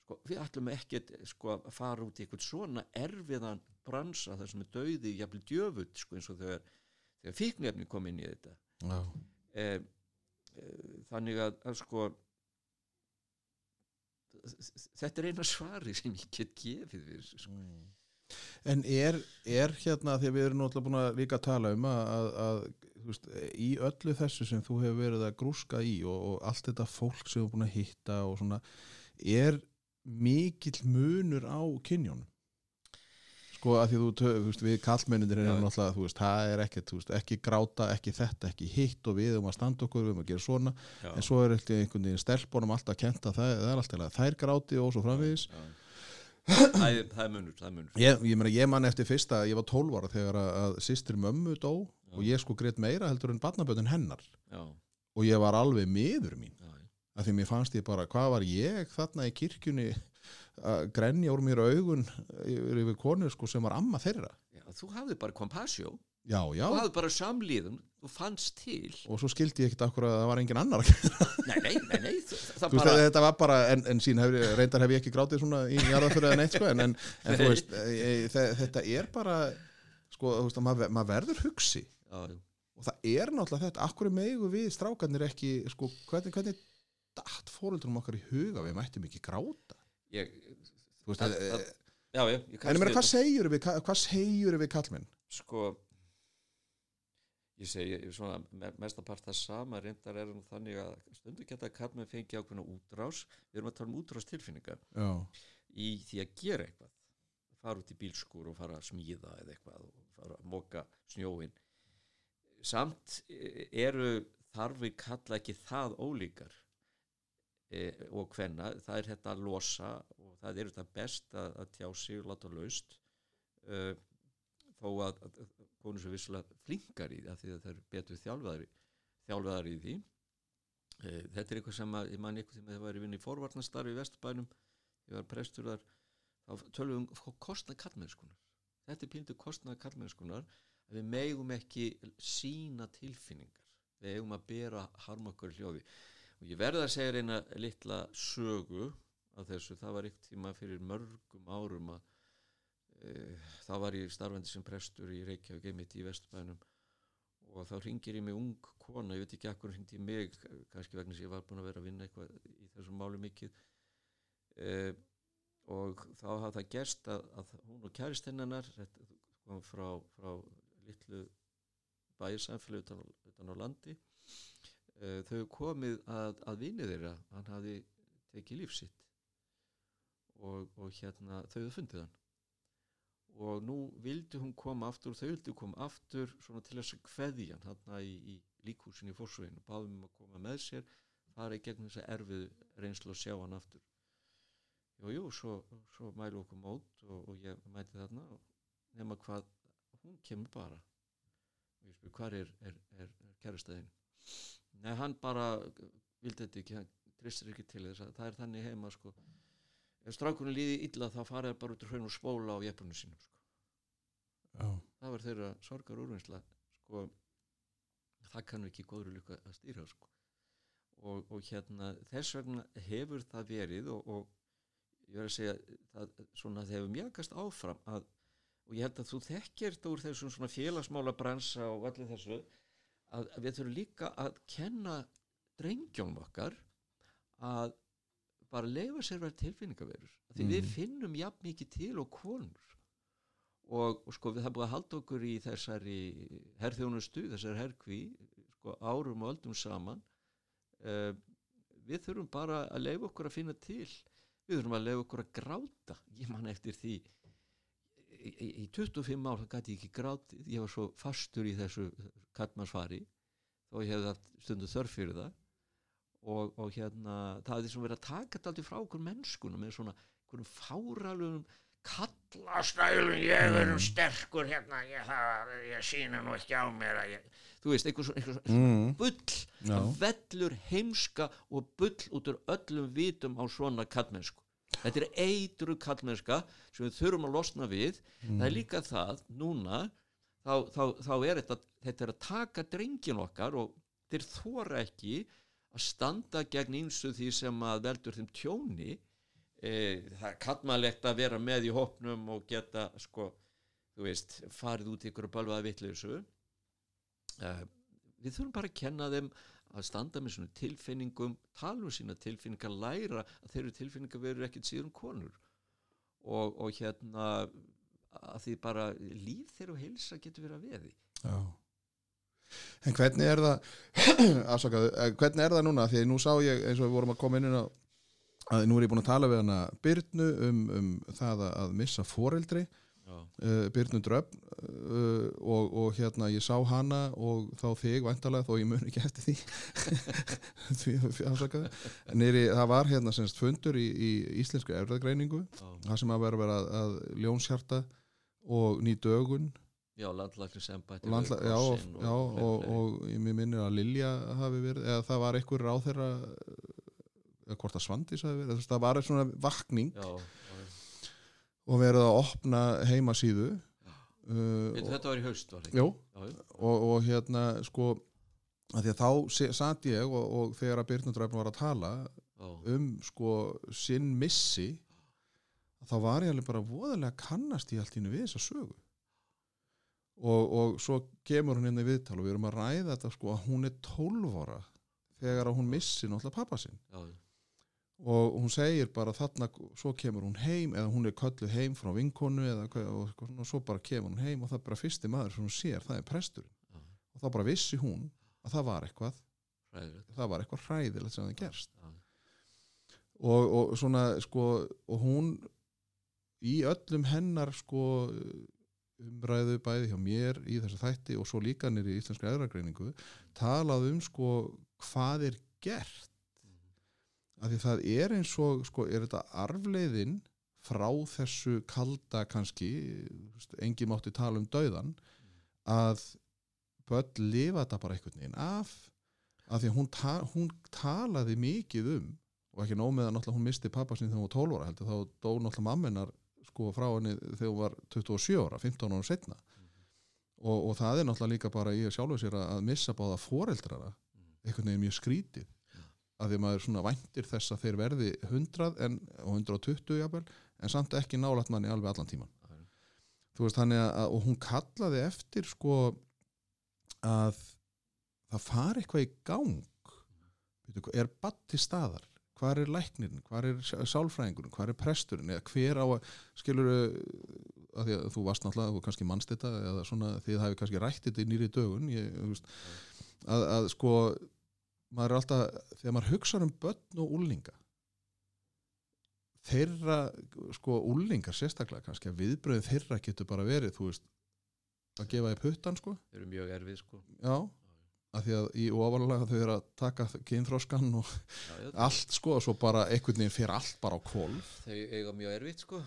sko, við ætlum ekki sko, að fara út í eitthvað svona erfiðan bransa þar sem er dauði jafnvel djöfut sko, eins og þegar, þegar fíknefni kom inn í þetta.
E,
e, þannig að, að sko þetta er eina svari sem ég get gefið við sko.
mm. En er, er hérna því að við erum náttúrulega búin að líka tala um að, að, að veist, í öllu þessu sem þú hefur verið að grúska í og, og allt þetta fólk sem þú hefur búin að hitta og svona er mikill munur á kynjónum sko að því þú, þú veist, við kallmennindir erum náttúrulega, þú veist, það er ekkert veist, ekki gráta, ekki þetta, ekki hitt og við um að standa okkur, við um að gera svona.
Já.
en svo er eitthvað einhvern veginn stelpunum alltaf að kenta það, það er alltaf þær gráti og svo framvegis.
Já. það, er, það er munur, það er munur.
ég, ég, meina, ég man eftir fyrsta, ég var 12 ára þegar að, að sýstir mömmu dó og ég sko greitt meira heldur en barnaböndin hennar.
Já,
og ég var alveg miður mín.
Já,
af því mér fannst ég bara, hvað var ég þarna í kirkjunni grenja úr mér augun yfir, yfir konu sko, sem var amma þeirra.
Já, þú hafði bara kompasjó
já, já,
þú hafði bara samlíðun, þú fannst til.
Og svo skildi ég ekkert akkur að það var engin annar
nei, nei, nei, nei það, það
Þú veist,
bara
þetta var bara, en, en sín hef, ég- reyndar hef ég ekki grátið svona í jarðafyrir eða neitt sko, en, en, en þú veist, e, e, þe- þetta er bara sko, þú veist, að maður, maður verður hugsi.
Já,
og það er náttúrulega þetta, akkur megu við strákarnir ekki, sko, hvernig, hvernig datt fóruldrum okkar í huga við mættum ekki gráta
Ég,
þú veist,
Það-
e,
það- já, já, ég
en ég meina, hvað segjur við, hvað segjur við kallmenn?
sko ég segi svona me- mestapart það sama reyndar er nú þannig að stundu geta kallmenn fengi ákveðna útrás. Við erum að tala um útrás tilfinningar
Já,
í því að gera eitthvað. Fara út í bílskur og fara að smíða eða eitthvað og fara að moka snjóin samt eh, eru þarfi kalla ekki það ólíkar e, og hvenna það er þetta að losa og það er þetta best að, að tjá sig og láta laust e, þó að, að konur sem vissulega flinkar í af því að það eru betur þjálfaðari þjálfaðari í því. E, þetta er eitthvað sem að ég man eitthvað þegar það var í vinni í forvarnastarfi í Vesturbænum ég var prestur þar þá tölum við um kostnað kallmennskunar þetta er píntu kostnað kallmennskunar að við megum ekki sína tilfinningar. Við eigum að bera harma okkur í hljóði og ég verða að segja reyna litla sögu af þessu, það var eitt tíma fyrir mörgum árum að e, þá var ég starfandi sem prestur í Reykjavík einmitt í Vesturbænum og þá ringir ég mig ung kona, ég veit ekki akkur hringdi ég mig, kannski vegna sem ég var búin að vera að vinna eitthvað í þessum málu mikið. E, og þá hafði það gerst að, að hún og kæristinnanar kom frá, frá litlu bæjarsamfélag utan, utan á landi uh, þau komið að, að vinni þeirra hann hafði tekið lífsitt og, og hérna þau hefðu fundið hann. Og nú vildi hún koma aftur og þau vildi koma aftur svona til þess að kveðja hann hann í, í líkhúsin í fórsveginu báðum um að koma með sér fara í gegnum þess að erfið reynslu að sjá hann aftur. Jú, jú, svo, svo mælu okkur mót og, og ég mæti þarna og nema hvað hún kemur bara. Og ég spyr hvað er, er, er, er kærastæðin nei hann bara vildi þetta ekki, hann tristir ekki til þess að það er þannig heima sko. Ef strákunni líði illa þá fara þær bara út úr hraun og spóla á jefnunum sínum sko.
já,
það var þeirra sorgar úrvinnsla sko. Það kannu ekki góður líka að stýra sko. Og, og hérna þess vegna hefur það verið og, og ég verð að segja það, svona það hefur mjögast áfram að, og ég held að þú þekkir þetta úr þessum svona félagsmála bransa og allir þessu að, við þurfum líka að kenna drengjónum okkar að bara leifa sér verið tilfinningaverur. Því við
Mhm.
finnum jafn mikið til og konur. Og, og sko við það búið að halda okkur í þessari herþjónustu, þessari herkví sko árum og öldum saman. Uh, við þurfum bara að leifa okkur að finna til. Við þurfum að lefa okkur að gráta. Ég man eftir því í, í, í 25 ár það gæti ég ekki grátið ég var svo fastur í þessu kallmannsfari þó ég hefði haft stundu þörf fyrir það. Og, og hérna það er því sem verið að taka þetta aldrei frá okkur mennskunum með svona einhverjum fáralugum kallastælum ég er um sterkur hérna ég, það, ég sína nú ekki á mér ég, þú veist, einhver svona, einhver svona
mm.
bull það vellur heimska og bull út úr öllum vitum á svona kallmennsku þetta er eitru kallmennska sem við þurfum að losna við. Það er líka það, núna þá, þá, þá er þetta þetta er að taka drengin okkar og þeir þóra ekki að standa gegn einsu því sem að veldur þeim tjóni. E, það er kallmannlegt að vera með í hópnum og geta sko, þú veist, farið út ykkur bölvaða vitleysu. E, við þurfum bara að kenna þeim að standa með svona tilfinningum tala um sína tilfinningar, læra að þeirra tilfinningar verður ekkert síðan konur. Og, og hérna að því bara líf þeirra og heilsa getur verið að veði.
Já. En hvernig er það afsakaðu, eh, hvernig er það núna? Því nú sá ég eins og við vorum að koma inn að nú er ég búin að tala við hana Byrnu um, um það að- missa foreldri uh, Byrnu Dröfn uh, og, og hérna ég sá hana og þá þig væntalega þó ég mun ekki eftir því. Því afsakaðu. Nýri, það var hérna semst fundur í, í íslensku erfðagreiningu
já,
það sem að vera vera að, að ljónshjarta og ný dögun.
Já landlæknis embætti
Landla, já, og, já og, og ég minnir að Lilja hafi verið, eða það var einhver ráð þeirra eða hvort að Svandís hafi verið, það var svona vakning.
Já, já,
og verið að opna heimasíðu uh,
þetta var í haust var já,
og, og hérna sko að því að þá se- sat ég og, og þegar að Byrnundræfn var að tala
já,
um sko sinn missi þá var ég alveg bara voðalega kannast í allt í einu við þessa sögu. Og, og svo kemur hún inn í viðtal og við erum að ræða þetta sko að hún er 12 ára þegar að hún missi náttúrulega pappa sinn.
Já,
og hún segir bara þarna svo kemur hún heim eða hún er kölluð heim frá vinkonu eða, og, og, og svo bara kemur hún heim og það er bara fyrsti maður sem hún sér, það er presturinn.
Já.
og þá bara vissi hún að það var eitthvað
hræðilegt.
það var eitthvað hræðilegt sem það gerst.
já,
og, og svona sko og hún í öllum hennar sko umræðu bæði hjá mér í þessu þætti og svo líka nýri í íslenska eðragreiningu talað um sko hvað er gert af því það er eins og sko er þetta arfleiðin frá þessu kalda kannski engi mátti tala um dauðan að börn lifa þetta bara einhvern veginn af af því að hún, ta hún talaði mikið um og ekki nóg með að náttúrulega hún misti pappa sín þegar hún var 12 ára heldur þá dó náttúrulega mammenar sko frá henni þegar hún var 27 ára 15 ára setna og, og það er náttúrulega líka bara í sjálfu sér að missa báða foreldrara einhvern veginn mjög skrítið að því að maður svona væntir þess að þeir verði 100 en, og 120 jafnvel, en samt ekki nálægt manni alveg allan tíman
Já.
þú veist þannig að og hún kallaði eftir sko að það fari eitthvað í gang. Býtu, er batt til staðar? Hvar er læknirinn, hvar er sálfræðingurinn? Hvar er presturinn, eða hver á að skilur að því að þú varst náttúrulega, þú kannski mannst þetta eða svona því það hefur kannski rætt þetta í nýri dögun ég, veist, að, að sko maður er alltaf, þegar maður hugsa um börn og úlinga þeirra sko úlingar sérstaklega kannski að viðbröðin þeirra getur bara verið þú veist, að gefa í puttan sko.
Þeir eru mjög erfið sko.
Já, að því að í ofalega þau eru að taka kynþróskan og
já,
allt sko og svo bara einhvern veginn fyrir allt bara á kvolf.
Þau eiga mjög erfið sko.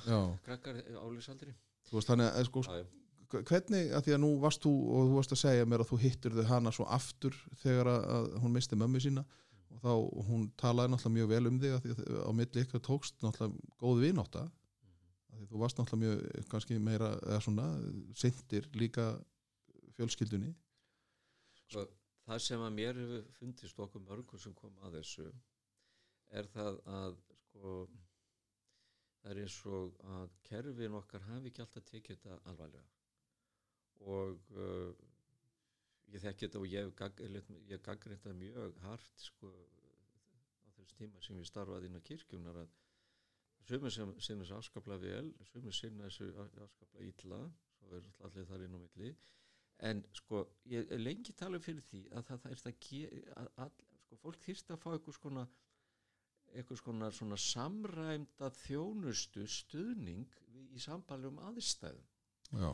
Krakkar álísaldri
þú veist þannig að sko
já, já,
hvernig, að því að nú varst þú og þú varst að segja mér að þú hittir þau hana svo aftur þegar að, hún misti mömmu sína og þá og hún talaði náttúrulega mjög vel um þig að því að á milli ykkur tókst náttúrulega góð vináta að því þú varst náttúrulega mjög kannski meira eða svona sindir líka fjölskyldunni.
Sko, það sem að mér hefur fundist okkur mörgum sem kom að þessu er það að sko það er eins og að kerfin okkar hafi ekki alltaf tekið þetta alvarlega og uh, ég þekki þetta og ég hef gaggrind það mjög hart sko á þessu tíma sem ég starfaði inn á kirkjunar að sumir sem sinna þessu afskaplega vel sumir sinna þessu afskaplega illa svo er allir þar inn á milli. En sko ég lengi tala fyrir því að það, það er það að, sko, fólk þýrst að fá eitthvað skona einhvers konar svona samræmda þjónustu stuðning í sambælum aðstæðum.
Já,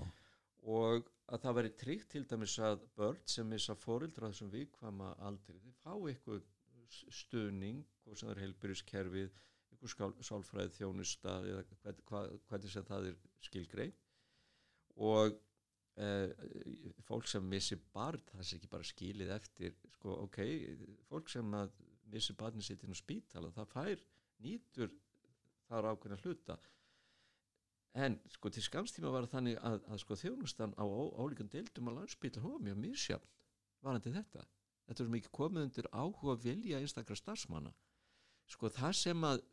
og að það veri tryggt til dæmis að börn sem missa fórildra þessum vikvama aldrei, þið fá eitthvað stuðning og sem er heilbyrjuskerfið, eitthvað skál- sálfræði þjónusta eða hvað, hvað, hvernig sem það er skilgrein og e, fólk sem missi barn, það sé ekki bara skilið eftir, sko, ok fólk sem að missi barni sitt inn á spítala, það fær nýtur þar ákveðna hluta en sko til skamstíma var þannig að, að sko þjónustan á ólíkum deildum á landsbíl hún var mjög misjafn varandi þetta. Þetta er mikið komið undir áhuga vilja einstakra starfsmanna. Sko það sem að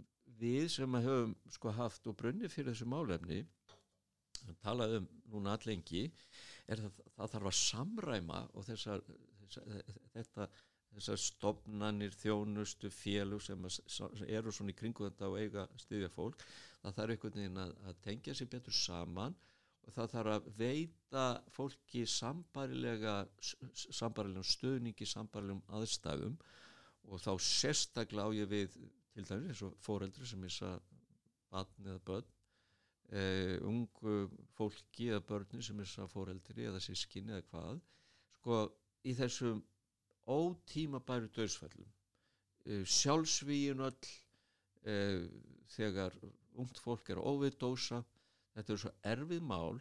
við sem að höfum sko haft og brunni fyrir þessu málefni talað um núna allengi er það, það þarf að samræma og þessar, þessar þetta þessar stofnanir, þjónustu, félug sem, að, eru svona í kringu þetta og eiga styðja fólk það þarf einhvern veginn að, að tengja sér betur saman og það þarf að veita fólki sambarilega sambarilegum stuðningi, sambarilegum aðstæðum og þá sérstaklega á ég við til dæmis eins og fóreldri sem missa batn eða börn uh, ungu fólki eða börni sem missa fóreldri eða sískinni eða hvað. Sko í þessum ótímabæru döðsfællum uh, sjálfsvíin öll uh, þegar ungt fólk er óviðdósa þetta er svo erfið mál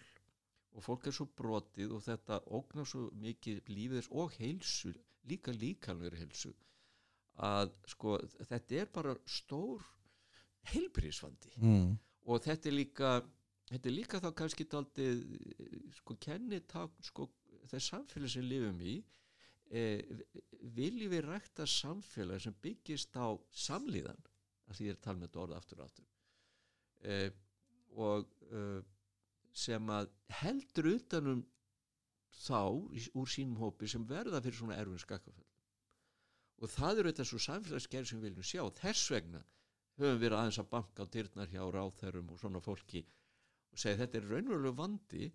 og fólk er svo brotið og þetta ógnar svo mikið lífiðis og heilsu, líka líkanlega heilsu að sko þetta er bara stór heilbríðsvandi
mm.
og þetta er líka þetta er líka þá kannski daldið sko kennitak sko þess samfélag sem lifum í eh, viljum við rækta samfélag sem byggist á samlíðan? Að því ég er að tala með þetta orða aftur og aftur. Eh, og eh, sem að heldur utanum þá úr sínum hópi sem verða fyrir svona erfin skakkaföll og það eru þetta svo samfélagsgerð sem við viljum sjá. Þess vegna höfum við aðeins að banka á dyrnar hjá ráþærum og svona fólki og segja þetta er raunverulega vandi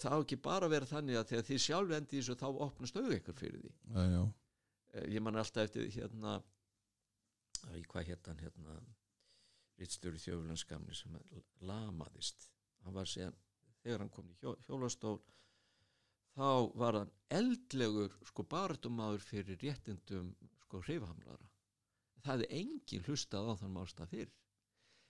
það á ekki bara að vera þannig að þegar þið sjálf endi þessu þá opnast auðvitað ykkur fyrir því.
Já, já,
Eh, ég man alltaf eftir hérna æ, hvað hérna hérna Ritstjóri þjóðulandskamni sem lamaðist. Hann var síðan, þegar hann kom í hjó, hjólastól þá var hann eldlegur sko baratumadur fyrir réttindum sko hreyfahamlara það er engin hlustað á þann málstað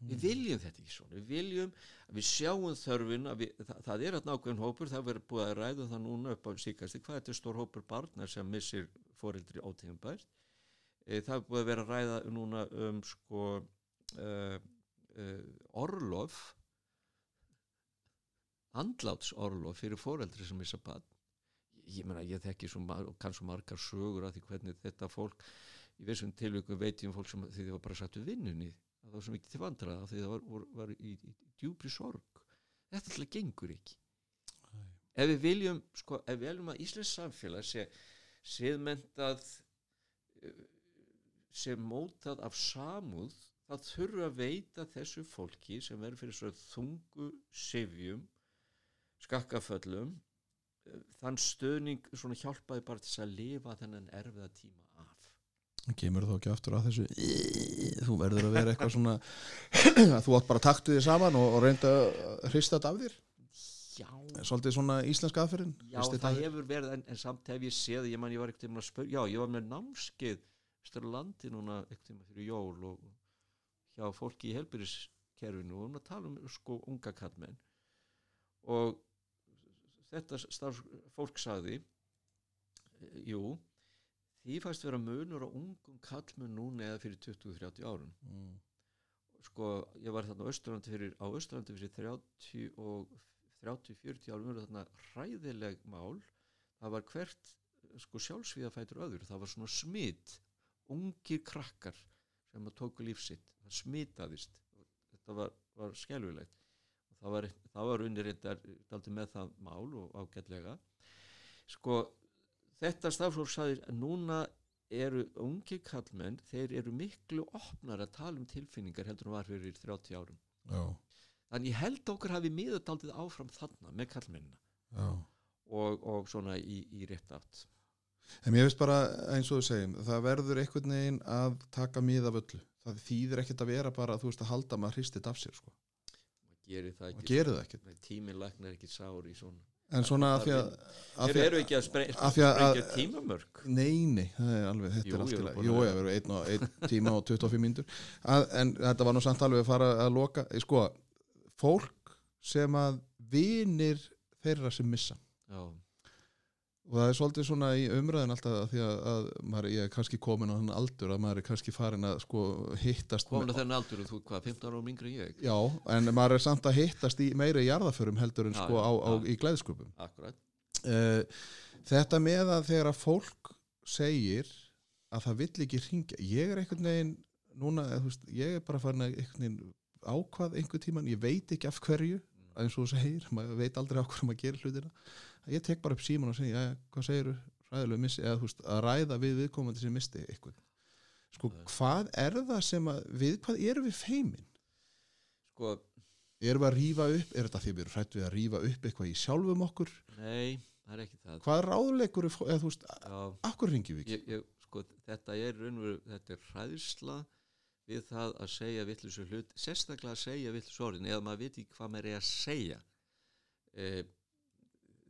fyrir við viljum þetta ekki svona. Við viljum við sjáum þörfin við, það, það er að nákvæm hópur það verður búið að ræða það núna upp á síkasti hvað þetta er stór hópur barnar sem missir foreldri ótegum bært e, það er búið að vera að ræða núna um sko uh, uh, orlof andlátsorlof fyrir foreldri sem missa barn. Ég meina ég þekki svo kann svo margar sögur af því hvernig þetta fólk í vissum tilvíkum veit ég um fólk sem því þið var bara satt við vinnunni það var svo mikið til vandraða því það var, var, var í, í, í djúpri sorg. Þetta alltaf gengur ekki. Ef við viljum sko, ef við viljum að Íslands samfélag sé siðmentað eh, sé mótað af samúð það þurfa að veita þessu fólki sem verður fyrir svo þungu sifjum skakkaföllum eh, þann stöðning svona hjálpaði bara til að lifa þennan erfiða tíma
kemur þú ekki aftur að þessu þú verður að vera eitthvað svona að þú átt bara taktu þig saman og, og reynda að hrista þetta af þér.
Já,
svolítið svona íslenska aðferðin
Já, það hefur verið, en, en samt hef ég séð, ég man ég var ekkert tíma að spyrja, já, ég var með námskeið störu landi núna ekkert tíma fyrir jól og hjá fólki í helbyrðiskerfinu og um að tala um sko unga kallmenn og þetta starf fólk sagði, jú, því fæst vera munur á ungum kallmenn núna eða fyrir 20-30 árum.
Mm.
sko, ég var þarna á Östurlandi fyrir, á Östurlandi fyrir 30 og 30-40 árum verið þarna hræðileg mál. Það var hvert sko sjálfsvíða fætur öður, það var svona smitt ungir krakkar sem að tóku lífsitt, það smitaðist. Þetta var, var skelvilegt og það var, það var undirrindar daldi með það mál og ágætlega. Sko þetta stafsfólk sagði að núna eru ungi kallmenn, þeir eru miklu opnar að tala um tilfinningar heldur en var fyrir 30 árum
já,
þannig ég held okkur hafi miðurdaldið áfram þarna með kallmennina og, og svona í, í rétt átt
En mér finnst bara eins og þú segjum, það verður einhvern veginn að taka mið af öllu. Það þýðir ekkert að vera bara, þú veist, að halda maður hristið af sér, sko.
maður gerir það ekki. Nei, tíminn læknar ekki sár í svona
En svona að því að...
þeir eru ekki að
af
sprengja tímamörk
Nei, nei, það er alveg, þetta
Jú,
er allt
ég
í
var
lagi.
búin
Jú, ég verður einn, og- einn tíma og 25 mínútur. Að, en þetta var nú samt alveg að fara að loka. Sko, fólk sem að vinir þeirra sem missa.
já,
Og það er svolítið svona í umræðin alltaf að því að, að maður, ég er kannski komin á hann aldur að maður er kannski farin að sko hittast
komin að þennan aldur og þú hvað, 15 ára og mingri ég
Já, en maður er samt að hittast í meiri jarðaförum heldur en
Já,
sko
já,
á, á,
já.
í glæðskupum.
akkurat,
Uh, þetta með að þegar að fólk segir að það vill ekki ringja, ég er einhvern veginn núna, veist, ég er bara farin að einhvern veginn ákvað einhvern tíman, ég veit ekki af hverju, eins og þú segir, maður veit aldrei á hverju maður gerir hlutina, að ég tek bara upp síman og segja, hvað segir þú, ræðilegu missi, eða þú veist, að ræða við viðkomandi sem misti eitthvað. Sko, hvað er það sem að, við hvað erum við feimin?
sko,
Erum við að rífa upp, er þetta því við erum hrætt við að rífa upp eitthvað í sjálfum okkur?
nei, það er ekki það
Hvað ráðleikur, eða þú veist,
já,
akkur ringjum við ekki?
ég, ég, sko, þetta er raunveru, þetta er hræðsla við það að segja vittlusu hlut, sérstaklega að segja vittlusu orðin eða maður veit ekki hvað maður er að segja e,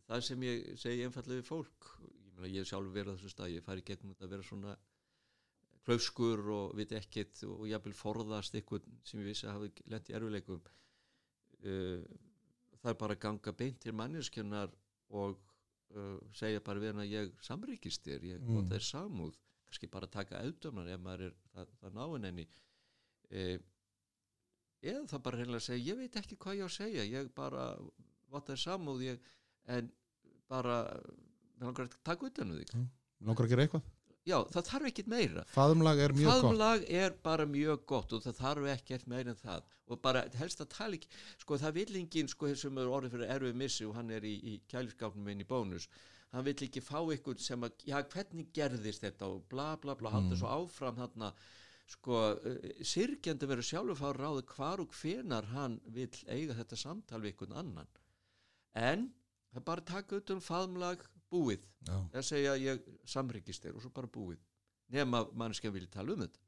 það sem ég segi einfallega við fólk ég, meina, ég verið á þessu stað ég fari gegnum þetta að vera svona klauskur og veit ekkert og jafnvel forðast eitthvað sem ég vissi að hafi lent í erfileikum uh, það er bara að ganga beint til manneskjönar og uh, segja bara við hann að ég samríkist þér, ég
Mm.
mm. er samúð kannski bara taka auðdömnan ef maður er það, það náinn henni uh, eða það bara reynilega segja ég veit ekki hvað ég á að segja ég bara, er samúð ég, en bara langar að taka utan um þig.
Langar að gera eitthvað?
já, það þarf ekkert meira.
Faðumlag er mjög gott.
faðmlag er bara mjög gott og það þarf ekkert meira en það. Og bara helst að tala ekki sko það vill enginn sko er orðið fyrir erfið missi og hann er í, í kæliskápnum inn í bónus hann vill ekki fá ykkur sem að já hvernig gerðist þetta og bla bla bla halda
Mm.
svo áfram þarna sko uh, sirkjandi verður sjálfur fá ráði hvar og hvenar hann vill eiga þetta samtal við ykkur annan en það er bara að taka ut um faðmlag búið
Já.
að segja ég samryggist þér og svo bara búið nema mannskja vilja tala um þetta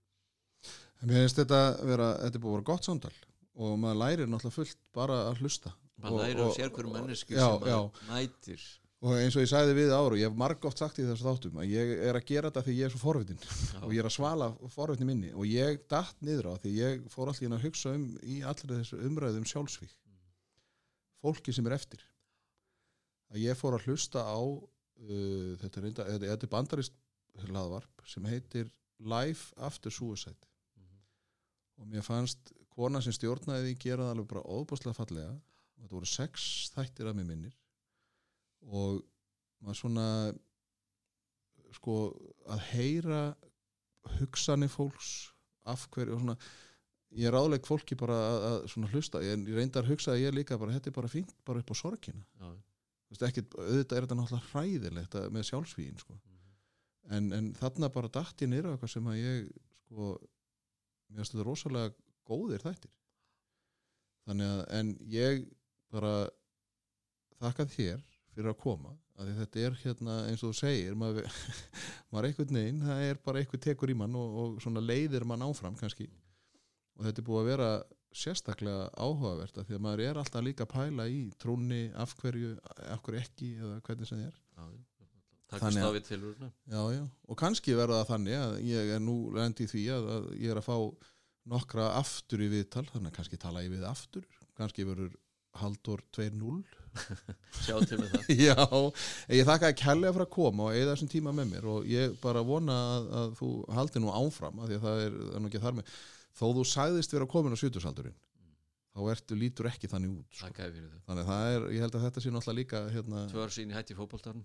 Mér finnst þetta vera, þetta er búið að vera gott samtal og maður lærir náttúrulega fullt bara að hlusta.
maður
Og-
læri á
og-
sér hverju mannesku
Já,
sem maður mætir
Og eins og ég sagði við áru, ég hef margótt sagt í þessu þáttum að ég er að gera þetta því ég er svo forvitin og ég er að svala forvitin minni og ég datt niður á því ég fór allir að hugsa um í allir þessu umræðum sjálfsvík. Fólki sem er eftir. Að ég fór að hlusta á, uh, þetta, reynda, þetta, þetta bandarist hlaðvarp sem heitir Life After Suicide. og mér fannst kona sem stjórnaði því gera það alveg bara óbúslega fallega og þetta voru sex þættir að mér minnir og maður svona sko að heyra hugsanir fólks af hverju og svona ég ráðleik fólki bara að, að svona hlusta. Ég reyndar hugsaði ég líka bara þetta er bara fínt bara upp á sorgina. Ekkit, auðvitað er þetta náttúrulega hræðilegt að- með sjálfsvíðin sko. en, en þarna bara datt ég nýra eitthvað sem að ég sko, mér finnst þetta rosalega góðir þættir. Þannig að en ég bara þakka þér fyrir að koma að þetta er hérna eins og þú segir maður, maður einhvern veginn það er bara einhver tekur í mann og, og svona leiðir mann áfram kannski. Og þetta er búið að vera sérstaklega áhugavert af því að maður er alltaf líka að pæla í trúnni af hverju, af hverju ekki eða hvernig sem þið er.
Já,
Þannig að-
við tilurna
já, já. og kannski verða það þannig að ég er nú lendi í því að, að ég er að fá nokkra aftur í viðtal þannig að kannski tala ég við aftur. Kannski verður Haldur 2.0
sjá til með það.
Já, ég þakka að kærlega fyrir að koma og eða þessum tíma með mér og ég bara vona að, að þú haldi nú áfram af því að það er, það er nú ekki þar með. Þó þú sagðist vera komin á sjötusaldurinn þá ertu lítur ekki þannig út sko. þannig að það er, ég held að þetta sé náttúrulega líka hérna,
tvö ár sín í hætti fótboltarn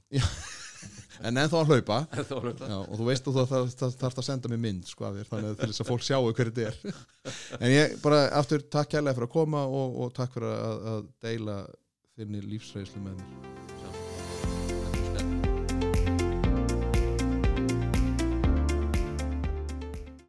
en ennþá að hlaupa.
Þá er það
Já, og þú veist að þú þarf, þarf, þarf að senda mér mynd sko, þér, þannig að til þess að fólk sjáu hverju þetta er. En ég bara aftur takk kærlega fyrir að koma og, og takk fyrir að, að deila þinni lífsreyslu með mér.